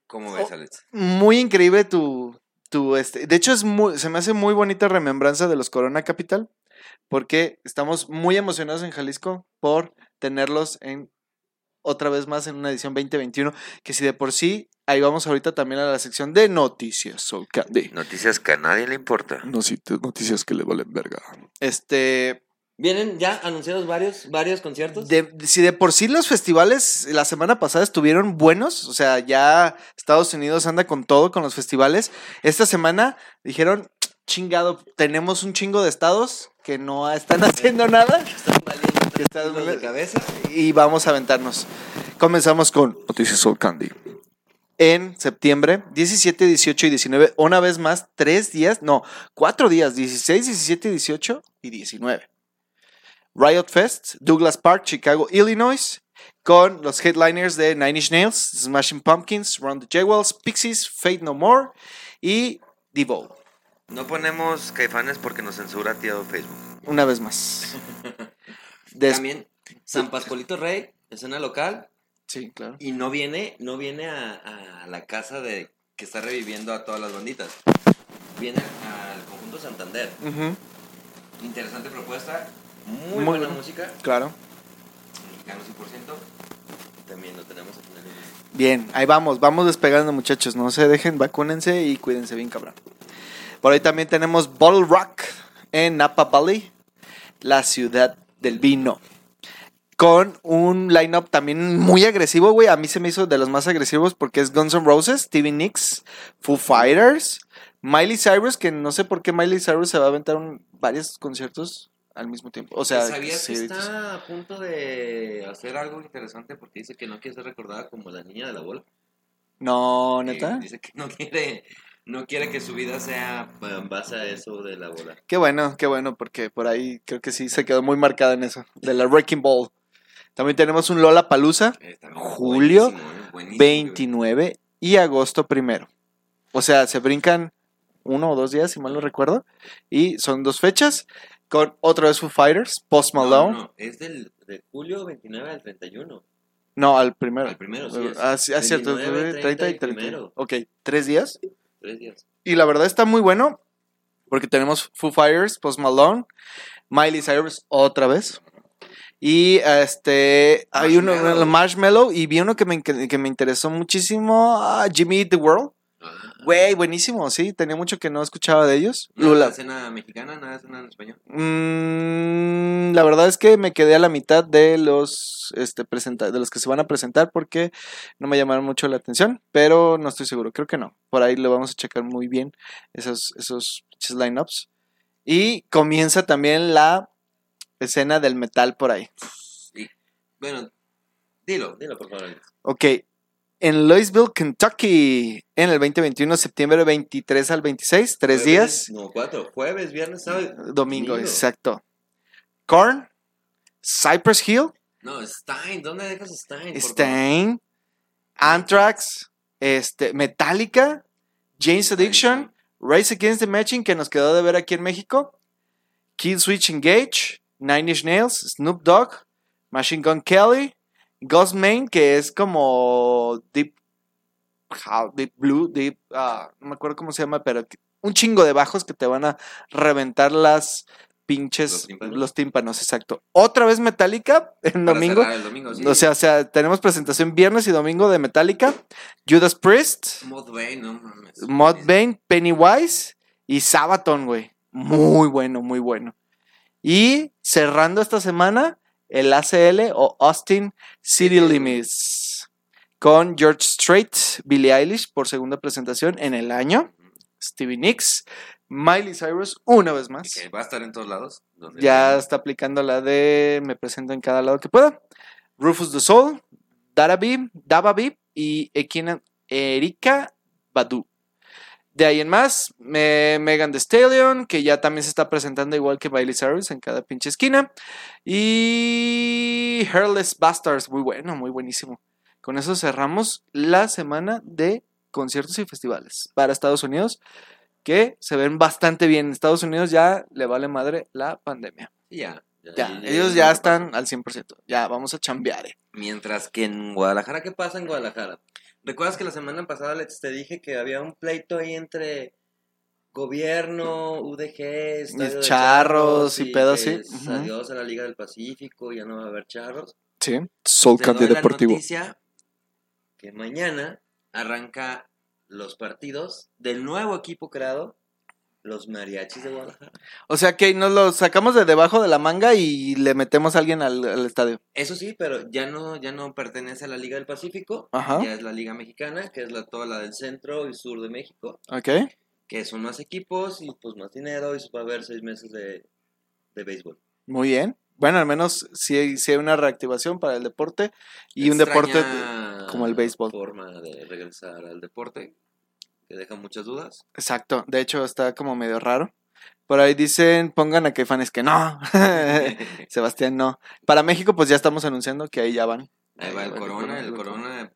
¿Cómo ves, Oh. Alex? Muy increíble tu, tu este. De hecho, es muy, se me hace muy bonita remembranza de los Corona Capital. Porque estamos muy emocionados en Jalisco por tenerlos en otra vez más en una edición 2021, que si de por sí, ahí vamos ahorita también a la sección de noticias, Soul Candy. Noticias que a nadie le importa. noticias que le valen verga. Este, Vienen ya anunciados varios, varios conciertos. de- si de por sí los festivales la semana pasada estuvieron buenos, o sea, ya Estados Unidos anda con todo con los festivales, esta semana dijeron, chingado, tenemos un chingo de estados que no están [LAUGHS] haciendo nada Están valiendo Que están de cabeza. y vamos a aventarnos. Comenzamos con Noticias Soul Candy. En septiembre, 17, 18 y 19, una vez más, tres días, no, cuatro días, 16, 17, 18 y 19. Riot Fest, Douglas Park, Chicago, Illinois, con los headliners de Nine Inch Nails, Smashing Pumpkins, Run the Jewels, Pixies, Fate No More y Devo. No ponemos caifanes porque nos censura tío Facebook. Una vez más. [LAUGHS] Des- También San Pascualito Rey, escena local, sí, claro. y no viene, no viene a, a la casa de que está reviviendo a todas las banditas. Viene al conjunto Santander. Interesante propuesta, muy, Muy buena música, claro. mexicano 100%. También lo tenemos aquí en el. Bien, ahí vamos, vamos despegando muchachos, no se dejen, vacúnense y cuídense bien cabrón. Por ahí también tenemos Bottle Rock en Napa Valley, la ciudad del vino. Con un lineup también muy agresivo, güey. A mí se me hizo de los más agresivos porque es Guns N' Roses, Stevie Nicks, Foo Fighters, Miley Cyrus, que no sé por qué Miley Cyrus se va a aventar un- varios conciertos al mismo tiempo. O sea, ¿Sabías que está a punto de hacer algo interesante porque dice que no quiere ser recordada como la niña de la bola? No, Eh, neta. dice que no quiere, no quiere que su vida sea en base a eso de la bola. Qué bueno, qué bueno, porque por ahí creo que sí se quedó muy marcada en eso, de la Wrecking Ball. También tenemos un Lola Palusa, Eh, Julio buenísimo, eh, buenísimo, 29 y agosto primero. O sea, se brincan uno o dos días, si mal no recuerdo, y son dos fechas, con otra vez Foo Fighters, Post No, Malone. no, es del, de julio 29 al 31. No, al primero. Al primero, sí. es. Ah, sí, ah, cierto, 29, 30 y 30 y 30. primero. Ok, tres días. Tres días. Y la verdad está muy bueno, porque tenemos Foo Fighters, Post Malone, Miley Cyrus otra vez. Y este, hay uno. Marshmallow, y vi uno que me, que me interesó muchísimo, ah, Jimmy Eat the World. Güey, buenísimo, sí, tenía mucho que no escuchaba de ellos. Lula. escena mexicana, nada de escena en español. Mm, la verdad es que me quedé a la mitad de los este presenta de los que se van a presentar porque no me llamaron mucho la atención, pero no estoy seguro, creo que no. Por ahí lo vamos a checar muy bien esos esos lineups. Y comienza también la escena del metal por ahí. Sí. Bueno, dilo, dilo por favor. Ok. En Louisville, Kentucky, en el 2021, septiembre 23 al 26, tres Jueves, días. No, cuatro. Jueves, viernes, sábado. Domingo, exacto. Korn, Cypress Hill, No, Stein. ¿Dónde dejas Stein? Stain, Anthrax, este, Metallica, James Addiction, Race Against the Machine, que nos quedó de ver aquí en México, Kill Switch Engage, Nine Inch Nails, Snoop Dogg, Machine Gun Kelly, Ghost Main, que es como Deep, how- deep Blue, Deep, ah, no me acuerdo cómo se llama, pero un chingo de bajos que te van a reventar las pinches, ¿Los tímpanos? los tímpanos, exacto. Otra vez Metallica en domingo. el domingo, sí. O sea, o sea, tenemos presentación viernes y domingo de Metallica, Judas Priest, Modbane, no mames. Pennywise y Sabaton, güey. Muy bueno, muy bueno. Y cerrando esta semana, el ACL o Austin City Limits con George Strait, Billie Eilish por segunda presentación en el año, Stevie Nicks, Miley Cyrus una vez más. Que va a estar en todos lados. donde- Ya está aplicando la de me presento en cada lado que pueda. Rufus the Soul, Darabib, Dababib y Ekina, Erika Badu. De ahí en más, me- Megan Thee Stallion, que ya también se está presentando igual que Miley Cyrus en cada pinche esquina. Y Hairless Bastards, muy bueno, muy buenísimo. Con eso cerramos la semana de conciertos y festivales para Estados Unidos, que se ven bastante bien. En Estados Unidos ya le vale madre la pandemia. Ya. Ya, Ya, ya- ellos ya están al 100%. Ya, vamos a chambear. eh. Mientras que en Guadalajara, ¿qué pasa en Guadalajara? ¿Recuerdas que la semana pasada Alex, te dije que había un pleito ahí entre gobierno, UDG, de charros y pedos Ujú. Adiós a la Liga del Pacífico, ya no va a haber charros. Sí, Soul Candy doy la Deportivo. noticia que mañana arranca los partidos del nuevo equipo creado, los Mariachis de Guadalajara. O sea que nos lo sacamos de debajo de la manga y le metemos a alguien al, al estadio. Eso sí, pero ya no, ya no pertenece a la Liga del Pacífico, Ajá. ya es la Liga Mexicana, que es la, toda la del centro y sur de México, Ok. que son más equipos y pues más dinero y va a haber seis meses de, de béisbol. Muy bien. Bueno, al menos sí hay, una reactivación para el deporte y un deporte como el béisbol. forma de regresar al deporte, que deja muchas dudas. Exacto. De hecho, está como medio raro. Por ahí dicen, pongan a Caifanes que no. [LAUGHS] [LAUGHS] Sebastián, no. Para México, pues ya estamos anunciando que ahí ya van. Ahí va el corona, el corona.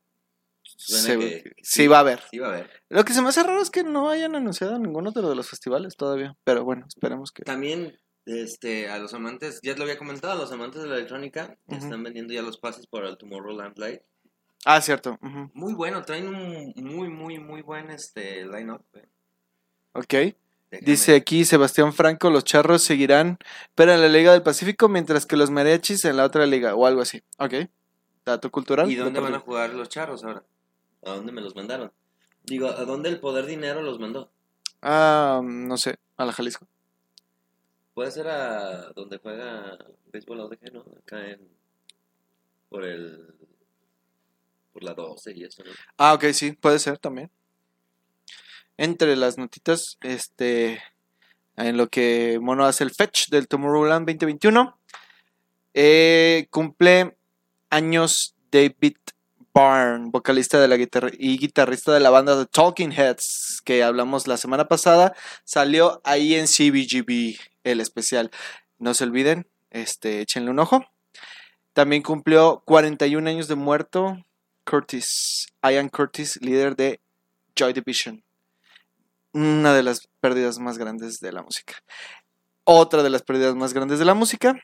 suena Se- que- que sí va a haber. Sí va a haber. Lo que se me hace raro es que no hayan anunciado ninguno de los de los festivales todavía. Pero bueno, esperemos que. También, este, a los amantes, ya te lo había comentado, a los amantes de la electrónica, Ujú. están vendiendo ya los pases para el Tomorrowland Live. Ah, cierto. Muy bueno, traen un muy, muy, muy buen este line-up. eh. Ok. Déjame- Dice aquí Sebastián Franco, los charros seguirán, pero en la Liga del Pacífico, mientras que los mariachis en la otra liga, o algo así. Ok. Dato cultural. ¿Y dónde van a jugar los charros ahora? ¿A dónde me los mandaron? Digo, ¿a dónde el poder dinero los mandó? Ah, no sé, a la Jalisco. Puede ser a donde juega béisbol ODG, ¿no? Acá en. Por el. Por la 12 y eso. Ah, ok, sí, puede ser también. Entre las notitas, este, en lo que Mono hace el fetch del Tomorrowland 2021, eh, cumple años David Byrne, vocalista de la guitarra y guitarrista de la banda de Talking Heads, que hablamos la semana pasada, salió ahí en CBGB, el especial. No se olviden, este, échenle un ojo. También cumplió 41 años de muerto Curtis, Ian Curtis, líder de Joy Division. Una de las pérdidas más grandes de la música. Otra de las pérdidas más grandes de la música.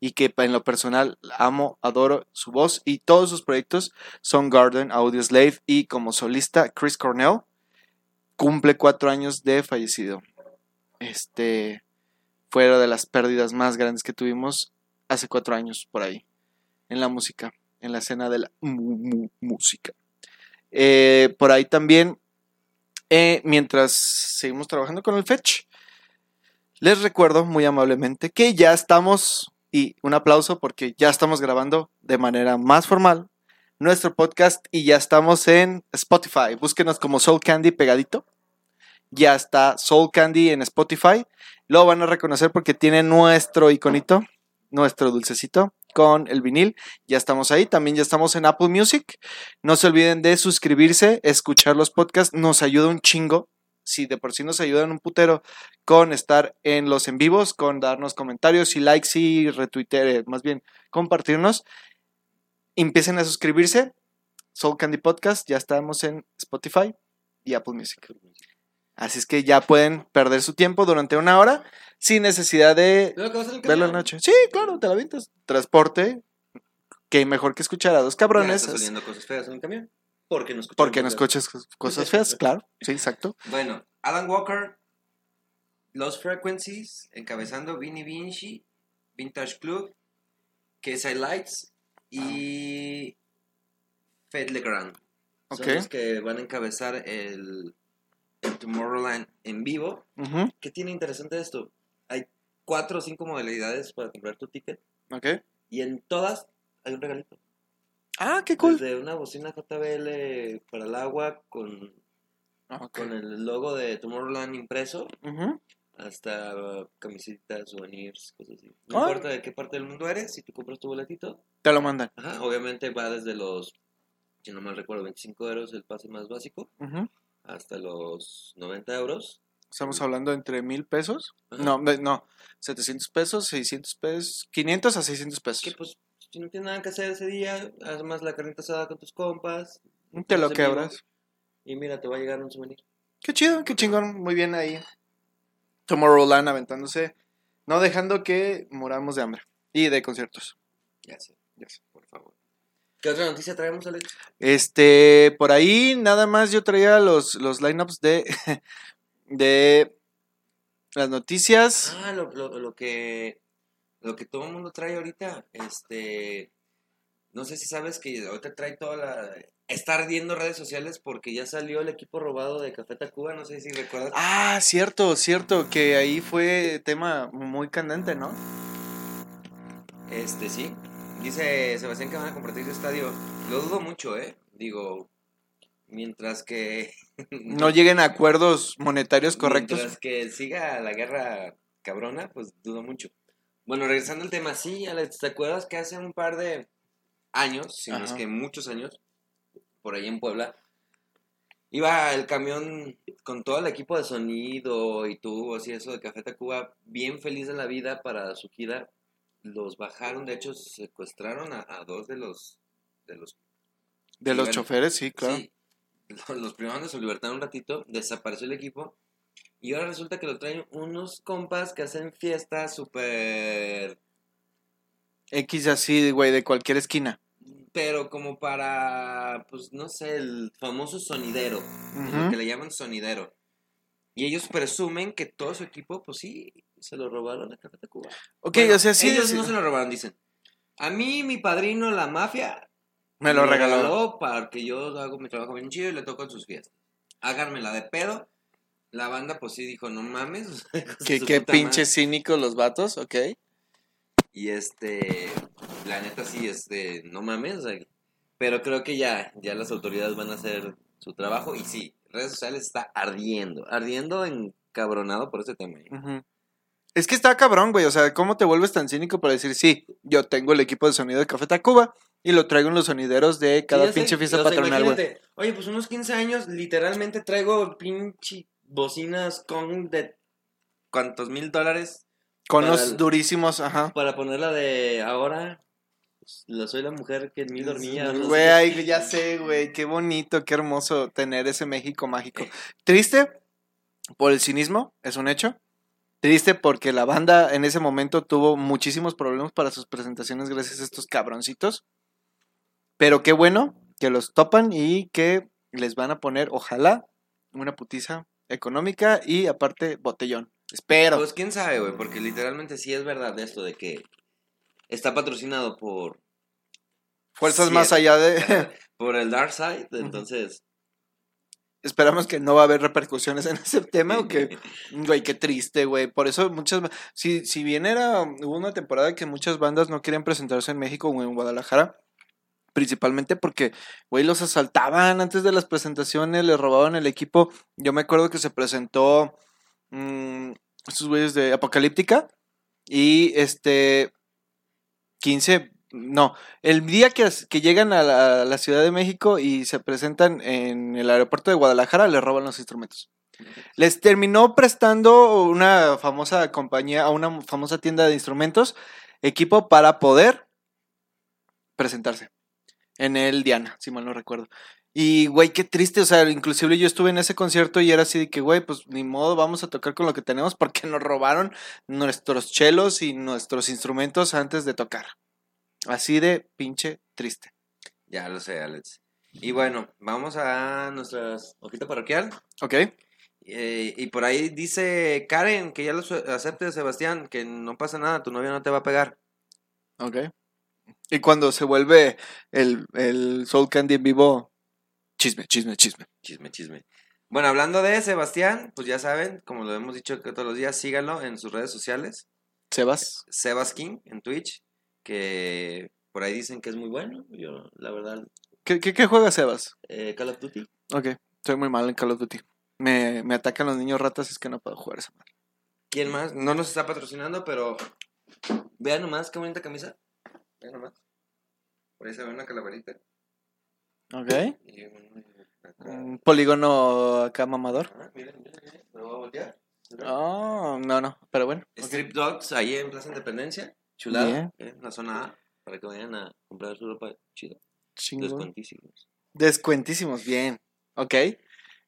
Y que en lo personal amo, adoro su voz y todos sus proyectos son Garden, Audio Slave y como solista Chris Cornell cumple cuatro años de fallecido. Este fue de las pérdidas más grandes que tuvimos hace cuatro años por ahí en la música en la escena de la música. Eh, por ahí también, eh, mientras seguimos trabajando con el Fetch, les recuerdo muy amablemente que ya estamos, y un aplauso porque ya estamos grabando de manera más formal nuestro podcast y ya estamos en Spotify. Búsquenos como Soul Candy pegadito. Ya está Soul Candy en Spotify. Lo van a reconocer porque tiene nuestro iconito, nuestro dulcecito con el vinil. Ya estamos ahí. También ya estamos en Apple Music. No se olviden de suscribirse, escuchar los podcasts. Nos ayuda un chingo. Si de por sí nos ayudan un putero con estar en los en vivos, con darnos comentarios y likes y retuitear, más bien compartirnos. Empiecen a suscribirse. Soul Candy Podcast, ya estamos en Spotify y Apple Music. Así es que ya pueden perder su tiempo durante una hora sin necesidad de verlo en camión. noche. Sí, claro, te la avientas. Transporte, que mejor que escuchar a dos Ya cabrones. está es- saliendo cosas feas en el camión. Porque no escuchamos porque no escuchas cosas feas, claro. Sí, exacto. Bueno, Alan Walker, Los Frequencies, encabezando Vinny Vinci, Vintage Club, KSI Lights y Fed Legrand. Son los que van a encabezar el, el Tomorrowland en vivo. ¿Qué tiene interesante esto? Cuatro o cinco modalidades para comprar tu ticket Ok. y en todas hay un regalito. Ah, qué cool. Desde una bocina JBL para el agua con, Ok. con el logo de Tomorrowland impreso hasta uh, camisetas, souvenirs, cosas así. No Ah. importa de qué parte del mundo eres, si tú compras tu boletito, Te lo mandan. ajá, obviamente va desde los, si no mal recuerdo, 25 euros el pase más básico, hasta los 90 euros. Estamos hablando entre mil pesos. Ajá. No, no. 700 pesos, 600 pesos, 500 a 600 pesos. Que pues, si no tienes nada que hacer ese día, haz más la carnita asada con tus compas. Te lo quebras. Y mira, te va a llegar un souvenir. Qué chido, qué chingón. Muy bien ahí. Tomorrowland aventándose. No dejando que moramos de hambre. Y de conciertos. Ya sé, Ya sé. por favor. ¿Qué otra noticia traemos, Alex? Este, por ahí nada más yo traía los, los lineups de, [LAUGHS] de las noticias. Ah, lo, lo, lo que lo que todo el mundo trae ahorita, este no sé si sabes que ahorita trae toda la... Está ardiendo redes sociales porque ya salió el equipo robado de Café Tacuba, no sé si recuerdas. Ah, cierto, cierto, que ahí fue tema muy candente, ¿no? Este, sí. Dice Sebastián que van a compartir su estadio. Lo dudo mucho, ¿eh? Digo, mientras que... [LAUGHS] No lleguen a acuerdos monetarios correctos. Mientras que siga la guerra cabrona, pues dudo mucho. Bueno, regresando al tema, sí, Alex, ¿te acuerdas que hace un par de años, si no es que muchos años, por ahí en Puebla, iba el camión con todo el equipo de sonido y tubos y eso de Café Tacuba, bien feliz de la vida para su gira. Los bajaron, de hecho, secuestraron a, a dos de los... De los De los choferes, sí, claro. Sí, [LAUGHS] los, privaron de su libertad un ratito, desapareció el equipo. Y ahora resulta que lo traen unos compas que hacen fiestas súper... X así, güey, de cualquier esquina. Pero como para, pues no sé, el famoso sonidero. Lo que le llaman sonidero. Y ellos presumen que todo su equipo, pues sí, se lo robaron a Café Tacuba. Ok, Bueno, o sea, sí, Ellos sí, no se lo robaron, dicen. A mí, mi padrino, la mafia, me lo regaló. para que yo hago mi trabajo bien chido y le toco en sus fiestas. Háganmela de pedo. La banda, pues sí, dijo, no mames. [LAUGHS] qué madre. cínicos los vatos, ok. Y este, la neta sí, este, no mames. o sea, pero creo que ya, ya las autoridades van a hacer su trabajo. Y sí, redes sociales está ardiendo, ardiendo encabronado por ese tema. ¿eh? Es que está cabrón, güey. O sea, ¿cómo te vuelves tan cínico para decir, sí, yo tengo el equipo de sonido de Café Tacuba y lo traigo en los sonideros de cada Sí, ya sé, pinche fiesta patronal, güey? Oye, pues unos 15 años, literalmente traigo pinche bocinas con de cuántos mil dólares Con para durísimos, ajá. para ponerla de ahora. pues, la soy la mujer que en mí dormía. Güey, ya sé, güey. Qué bonito, qué hermoso tener ese México mágico. [LAUGHS] Triste por el cinismo, es un hecho. Triste porque la banda en ese momento tuvo muchísimos problemas para sus presentaciones gracias a estos cabroncitos. Pero qué bueno que los topan y que les van a poner, ojalá, una putiza económica y aparte botellón. Espero. Pues quién sabe, güey, porque literalmente sí es verdad esto de que está patrocinado por, Fuerzas sí, más allá de... [LAUGHS] por el Dark Side, entonces... Esperamos que no va a haber repercusiones en ese tema o que [LAUGHS] Güey, qué triste, güey. Por eso muchas... Si, si bien era... Hubo una temporada que muchas bandas no querían presentarse en México o en Guadalajara. Principalmente porque, güey, los asaltaban antes de las presentaciones, les robaban el equipo. Yo me acuerdo que se presentó... mm, estos güeyes de Apocalíptica. Y este... 15... No, el día que, que llegan a la Ciudad de México y se presentan en el aeropuerto de Guadalajara, les roban los instrumentos. Les terminó prestando una famosa compañía, a una famosa tienda de instrumentos, equipo para poder presentarse en el Diana, si mal no recuerdo. Y, güey, qué triste, o sea, inclusive yo estuve en ese concierto y era así de que, güey, pues ni modo, vamos a tocar con lo que tenemos porque nos robaron nuestros chelos y nuestros instrumentos antes de tocar. Así de pinche triste. Ya lo sé, Alex. Y bueno, vamos a nuestra hojita parroquial. ¿Ok? Eh, y por ahí dice Karen que ya lo acepte, Sebastián, que no pasa nada, tu novia no te va a pegar. Ok. Y cuando se vuelve el, el Soul Candy en vivo, chisme, chisme, chisme. Chisme, chisme. Bueno, hablando de Sebastián, pues ya saben, como lo hemos dicho todos los días, síganlo en sus redes sociales. Sebas. Sebas King en Twitch, que por ahí dicen que es muy bueno. Yo, la verdad, ¿Qué, qué, qué juega Sebas? eh, Call of Duty. Ok, estoy muy mal en Call of Duty. Me, me atacan los niños ratas es que no puedo jugar esa madre. ¿Quién más? No nos está patrocinando, pero vean nomás qué bonita camisa. Nomás. Por ahí se ve una calaverita. Ok. Y un- acá. Un polígono acá mamador. Ah, miren, miren, miren, lo voy a voltear. Oh, no, no, pero bueno. Strip Dogs, ahí en Plaza Independencia. Chulada. En la zona A. Para que vayan a comprar su ropa chida. Chingón. Descuentísimos. Descuentísimos, bien. Ok.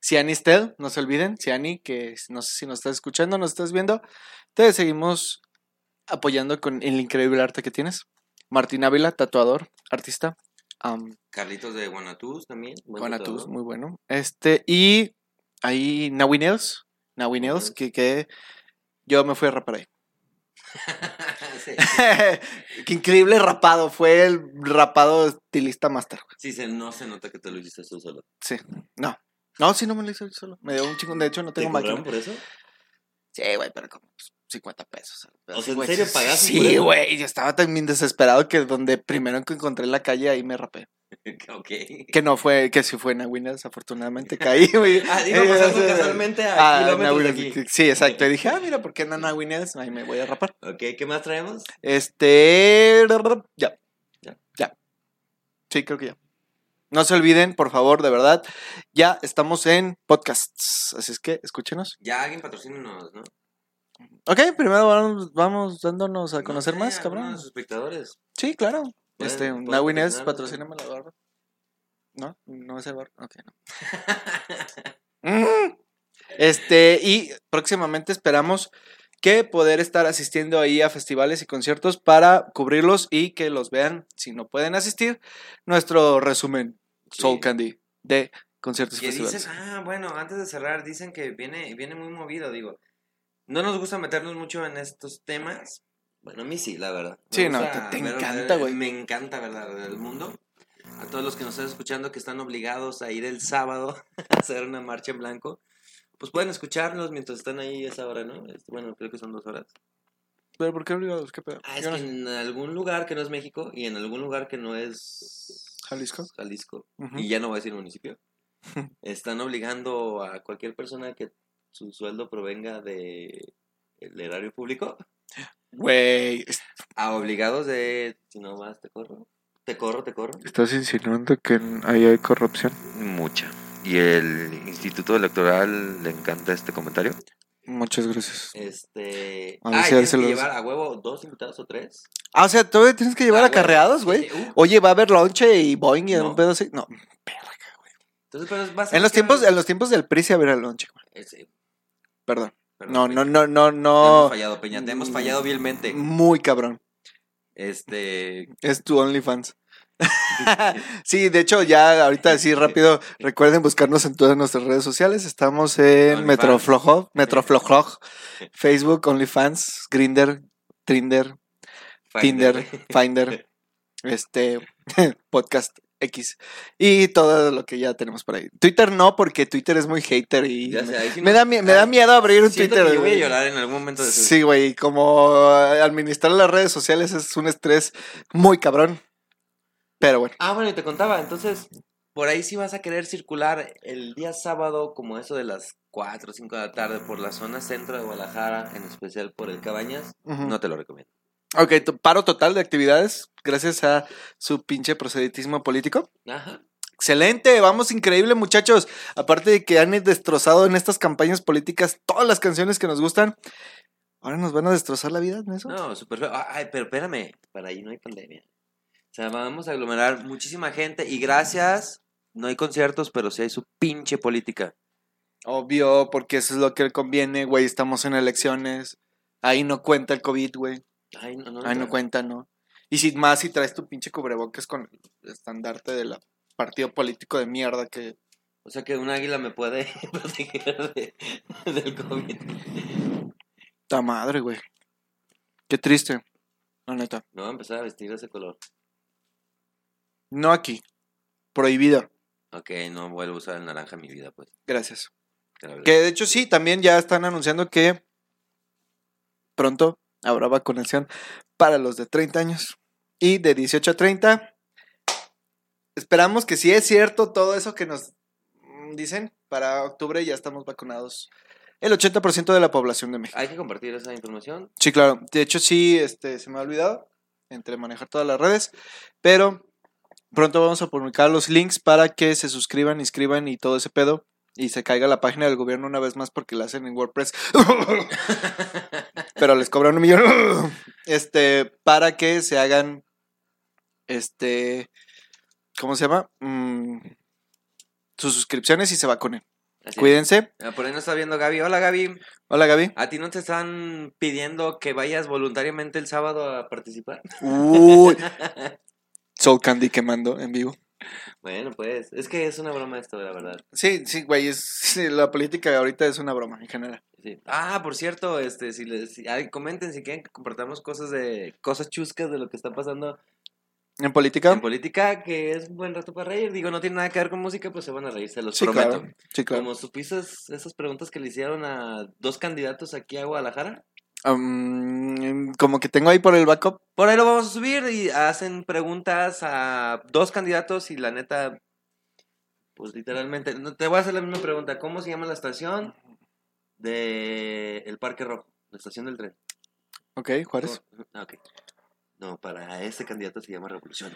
Ciani Stel, no se olviden. Ciani, que no sé si nos estás escuchando, nos estás viendo. Te seguimos apoyando con el increíble arte que tienes. Martín Ávila, tatuador, artista. Carlitos de Guanatus también. tatuador. muy bueno. Este, y ahí Nawi Nails, que, que yo me fui a rapar ahí. [LAUGHS] [LAUGHS] Qué increíble rapado. Fue el rapado estilista master. Sí, se, no se nota que te lo hiciste tú solo. Sí. No. No, sí, no me lo hice solo. Me dio un chingo. De hecho, no ¿Te tengo cobraron máquina. por eso? Sí, güey, pero como pues, 50 pesos. O sea, ¿en serio pagaste Sí, güey. Yo estaba también desesperado que donde primero que encontré la calle ahí me rapé. [LAUGHS] ok. Que no fue, que sí fue en Aguinas, afortunadamente caí, [LAUGHS] güey. Ah, iba pasando [LAUGHS] casualmente a Ah, en kilómetros de aquí. Sí, exacto. Y dije, ah, mira, ¿por qué no en Aguinas? Ahí me voy a rapar. Ok, ¿qué más traemos? Este. Ya. Ya. Ya. Sí, creo que ya. No se olviden, por favor, de verdad. Ya estamos en podcasts. Así es que escúchenos. Ya alguien patrocínenos, ¿no? Ok, primero vamos, vamos dándonos a No conocer más, alguno cabrón. sus espectadores. Sí, claro. Este, patrocinarnos, patrocíname la barba. ¿No? ¿No es el bar? Ok, no. [LAUGHS] Mm. Este, y próximamente esperamos que poder estar asistiendo ahí a festivales y conciertos para cubrirlos y que los vean, si no pueden asistir, nuestro resumen Soul. Candy de conciertos y festivales. dicen, ah, bueno, antes de cerrar, dicen que viene, viene muy movido, digo. No nos gusta meternos mucho en estos temas. Bueno, a mí sí, la verdad. Me Sí, no, te- encanta, güey. Me encanta verdad del mundo. A todos los que nos están escuchando que están obligados a ir el sábado [LAUGHS] a hacer una marcha en blanco, pues pueden escucharnos mientras están ahí esa hora, ¿no? Este, Bueno, creo que son dos horas. ¿Pero por qué obligados? ¿Qué pedo? Ah, es no que sé. en algún lugar que no es México y en algún lugar que no es ¿Jalisco? Jalisco, y ya no voy a decir municipio, [LAUGHS] están obligando a cualquier persona que su sueldo provenga de el erario público Güey, es- a obligados de si no vas te corro, te corro, te corro. ¿estás insinuando que ahí hay corrupción? Mucha. Y el Instituto Electoral le encanta este comentario. Muchas gracias. Este, A ver ah, si y tienes que llevar a huevo dos invitados o tres. Ah, o sea, todavía tienes que llevar Ah, acarreados, güey. Sí, sí, uh. Oye, va a haber lonche y Boeing y No. un pedo así. No, Entonces, pero vas a en los tiempos, en los tiempos del PRI sí había lonche, güey. Perdón. perdón, No, Peña. no, no, no, Te hemos no. fallado, Peña, te hemos fallado vilmente. Muy cabrón. Este, Es tu OnlyFans. [LAUGHS] sí, de hecho, ya ahorita sí rápido, recuerden buscarnos en todas nuestras redes sociales. Estamos en OnlyFans. Metroflojo, Metroflojog, Facebook, OnlyFans, Grinder, Trinder, Tinder, Finder, [LAUGHS] este, [LAUGHS] Podcast X y todo lo que ya tenemos por ahí. Twitter no, porque Twitter es muy hater y Ya sé, ahí sí me, no- da, me da Ay, miedo abrir un Twitter. que yo voy a güey. llorar en algún momento de eso. Sí, güey, como administrar las redes sociales es un estrés muy cabrón. Pero bueno, Ah, bueno, y te contaba, entonces, por ahí si vas a querer circular el día sábado, como eso de las 4 o 5 de la tarde, por la zona centro de Guadalajara, en especial por el Cabañas, no te lo recomiendo. Ok, paro total de actividades gracias a su pinche proceditismo político. Ajá. Excelente, vamos increíble muchachos. Aparte de que han destrozado en estas campañas políticas todas las canciones que nos gustan, ahora nos van a destrozar la vida en eso. No, súper feo. Ah, Ay, pero espérame, para ahí no hay pandemia. O sea, vamos a aglomerar muchísima gente y gracias, no hay conciertos, pero sí hay su pinche política. Obvio, porque eso es lo que conviene, güey. Estamos en elecciones. Ahí no cuenta el COVID, güey. Ay, no, no. Ahí no cuenta, ¿no? Y si más si traes tu pinche cubrebocas con el estandarte del partido político de mierda que... O sea que un águila me puede [LAUGHS] proteger de- del COVID. Ta madre, güey. Qué triste. La neta. No empezar a vestir de ese color. No aquí. Prohibido. Ok, no vuelvo a usar el naranja en mi vida, pues. Gracias. Que de hecho sí, también ya están anunciando que pronto habrá vacunación para los de 30 años y de 18 a 30. Esperamos que si es cierto todo eso que nos mm, dicen, para octubre ya estamos vacunados el 80% de la población de México. Hay que compartir esa información. Sí, claro. De hecho sí, este, se me ha olvidado entre manejar todas las redes, pero pronto vamos a publicar los links para que se suscriban, inscriban y todo ese pedo. Y se caiga la página del gobierno una vez más porque la hacen en WordPress. [LAUGHS] [LAUGHS] pero les cobran un millón. [LAUGHS] este, para que se hagan. Este. ¿Cómo se llama? Mm, sus suscripciones y se vacunen. Así es. Cuídense. Ah, Por ahí nos está viendo Gaby. Hola Gaby. Hola Gaby. ¿A ti no te están pidiendo que vayas voluntariamente el sábado a participar? Uy. [LAUGHS] Soul Candy quemando en vivo. Bueno, pues, es que es una broma esto, la verdad. Sí, sí, güey, es, sí, la política ahorita es una broma en general. Sí. Ah, por cierto, este, si les, si- ay, comenten si quieren que compartamos cosas de, cosas chuscas de lo que está pasando ¿En política? en política, que es un buen rato para reír. Digo, no tiene nada que ver con música, pues se van a reír, se los Sí, prometo. claro. Sí, claro. Como supiste esas preguntas que le hicieron a dos candidatos aquí a Guadalajara. Um, como que tengo ahí por el backup. Por ahí lo vamos a subir y hacen preguntas a dos candidatos y la neta, pues literalmente, te voy a hacer la misma pregunta. ¿Cómo se llama la estación de el Parque Rojo? La estación del tren. Ok, Juárez. Oh, ah, ok. No, para ese candidato se llama Revolución.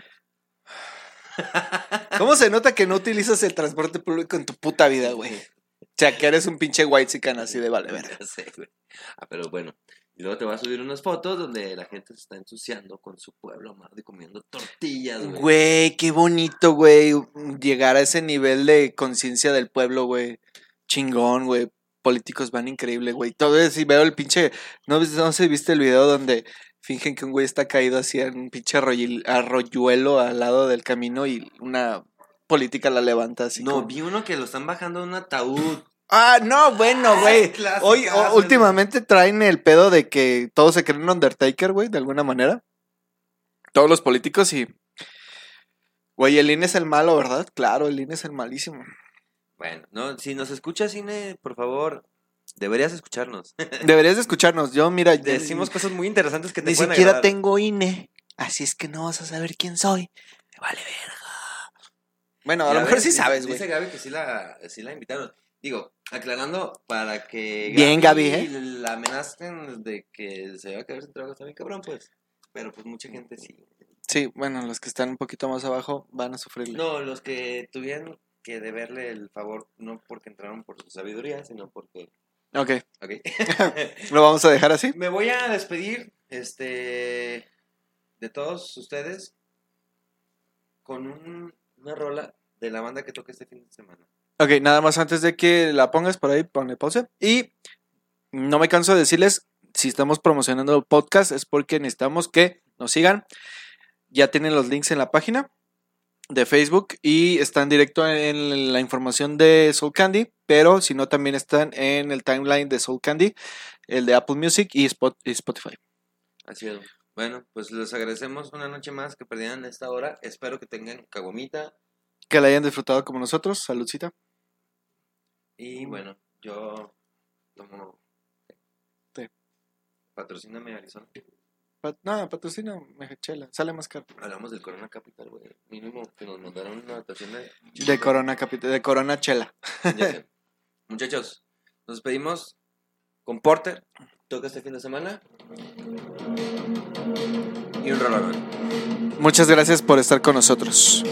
¿Cómo se nota que no utilizas el transporte público en tu puta vida, güey? O sea, que eres un pinche white así de vale, verga. [LAUGHS] Sé, güey. Ah, pero bueno. Y luego te va a subir unas fotos donde la gente se está ensuciando con su pueblo amado y comiendo tortillas, güey. Güey, qué bonito, güey. Llegar a ese nivel de conciencia del pueblo, güey. Chingón, güey. Políticos van increíble, güey. Todo eso, y veo el pinche. ¿No, no se viste el video donde fingen que un güey está caído así en un pinche arroyuelo al lado del camino y una política la levanta así? No, como- vi uno que lo están bajando de un ataúd. Ah, no, bueno, güey. Clásicas, Hoy, güey. últimamente traen el pedo de que todos se creen Undertaker, güey, de alguna manera. Todos los políticos y. Güey, el INE es el malo, ¿verdad? Claro, el INE es el malísimo. Bueno, no, si nos escucha cine, por favor, deberías escucharnos. [LAUGHS] Deberías de escucharnos. Yo, mira, Decimos cosas muy interesantes que te ni pueden siquiera agradar. tengo INE. Así es que no vas a saber quién soy. Me vale verga. Bueno, a lo mejor sí dice- sabes, güey. Dice Gaby que sí la, sí la invitaron. Digo, aclarando para que. Bien, Gaby, ¿eh? La amenacen de que se va a quedar sin trabajo, bien cabrón, pues. Pero pues mucha gente sí. Sí, bueno, los que están un poquito más abajo van a sufrirle. No, los que tuvieron que deberle el favor, no porque entraron por su sabiduría, sino porque. Ok, Ok. [LAUGHS] lo vamos a dejar así. Me voy a despedir este de todos ustedes con un- una rola de la banda que toca este fin de semana. Ok, nada más antes de que la pongas por ahí, ponle pausa. Y no me canso de decirles, si estamos promocionando el podcast es porque necesitamos que nos sigan. Ya tienen los links en la página de Facebook y están directo en la información de Soul Candy, pero si no también están en el timeline de Soul Candy, el de Apple Music y Spot- y Spotify. Así es. Bueno, pues les agradecemos una noche más que perdieran esta hora. Espero que tengan cagomita. Que la hayan disfrutado como nosotros. Saludcita. Y bueno, yo tomo. Té. Patrocíname Arizona. Pat- no, patrocina Mejechela. Sale más caro. Hablamos del Corona Capital, güey. Mínimo que nos mandaron una dotación de. De Corona, Capit- de Corona Chela. Muchachos, nos despedimos con Porter. Toca este fin de semana. Y un rolón. Muchas gracias por estar con nosotros.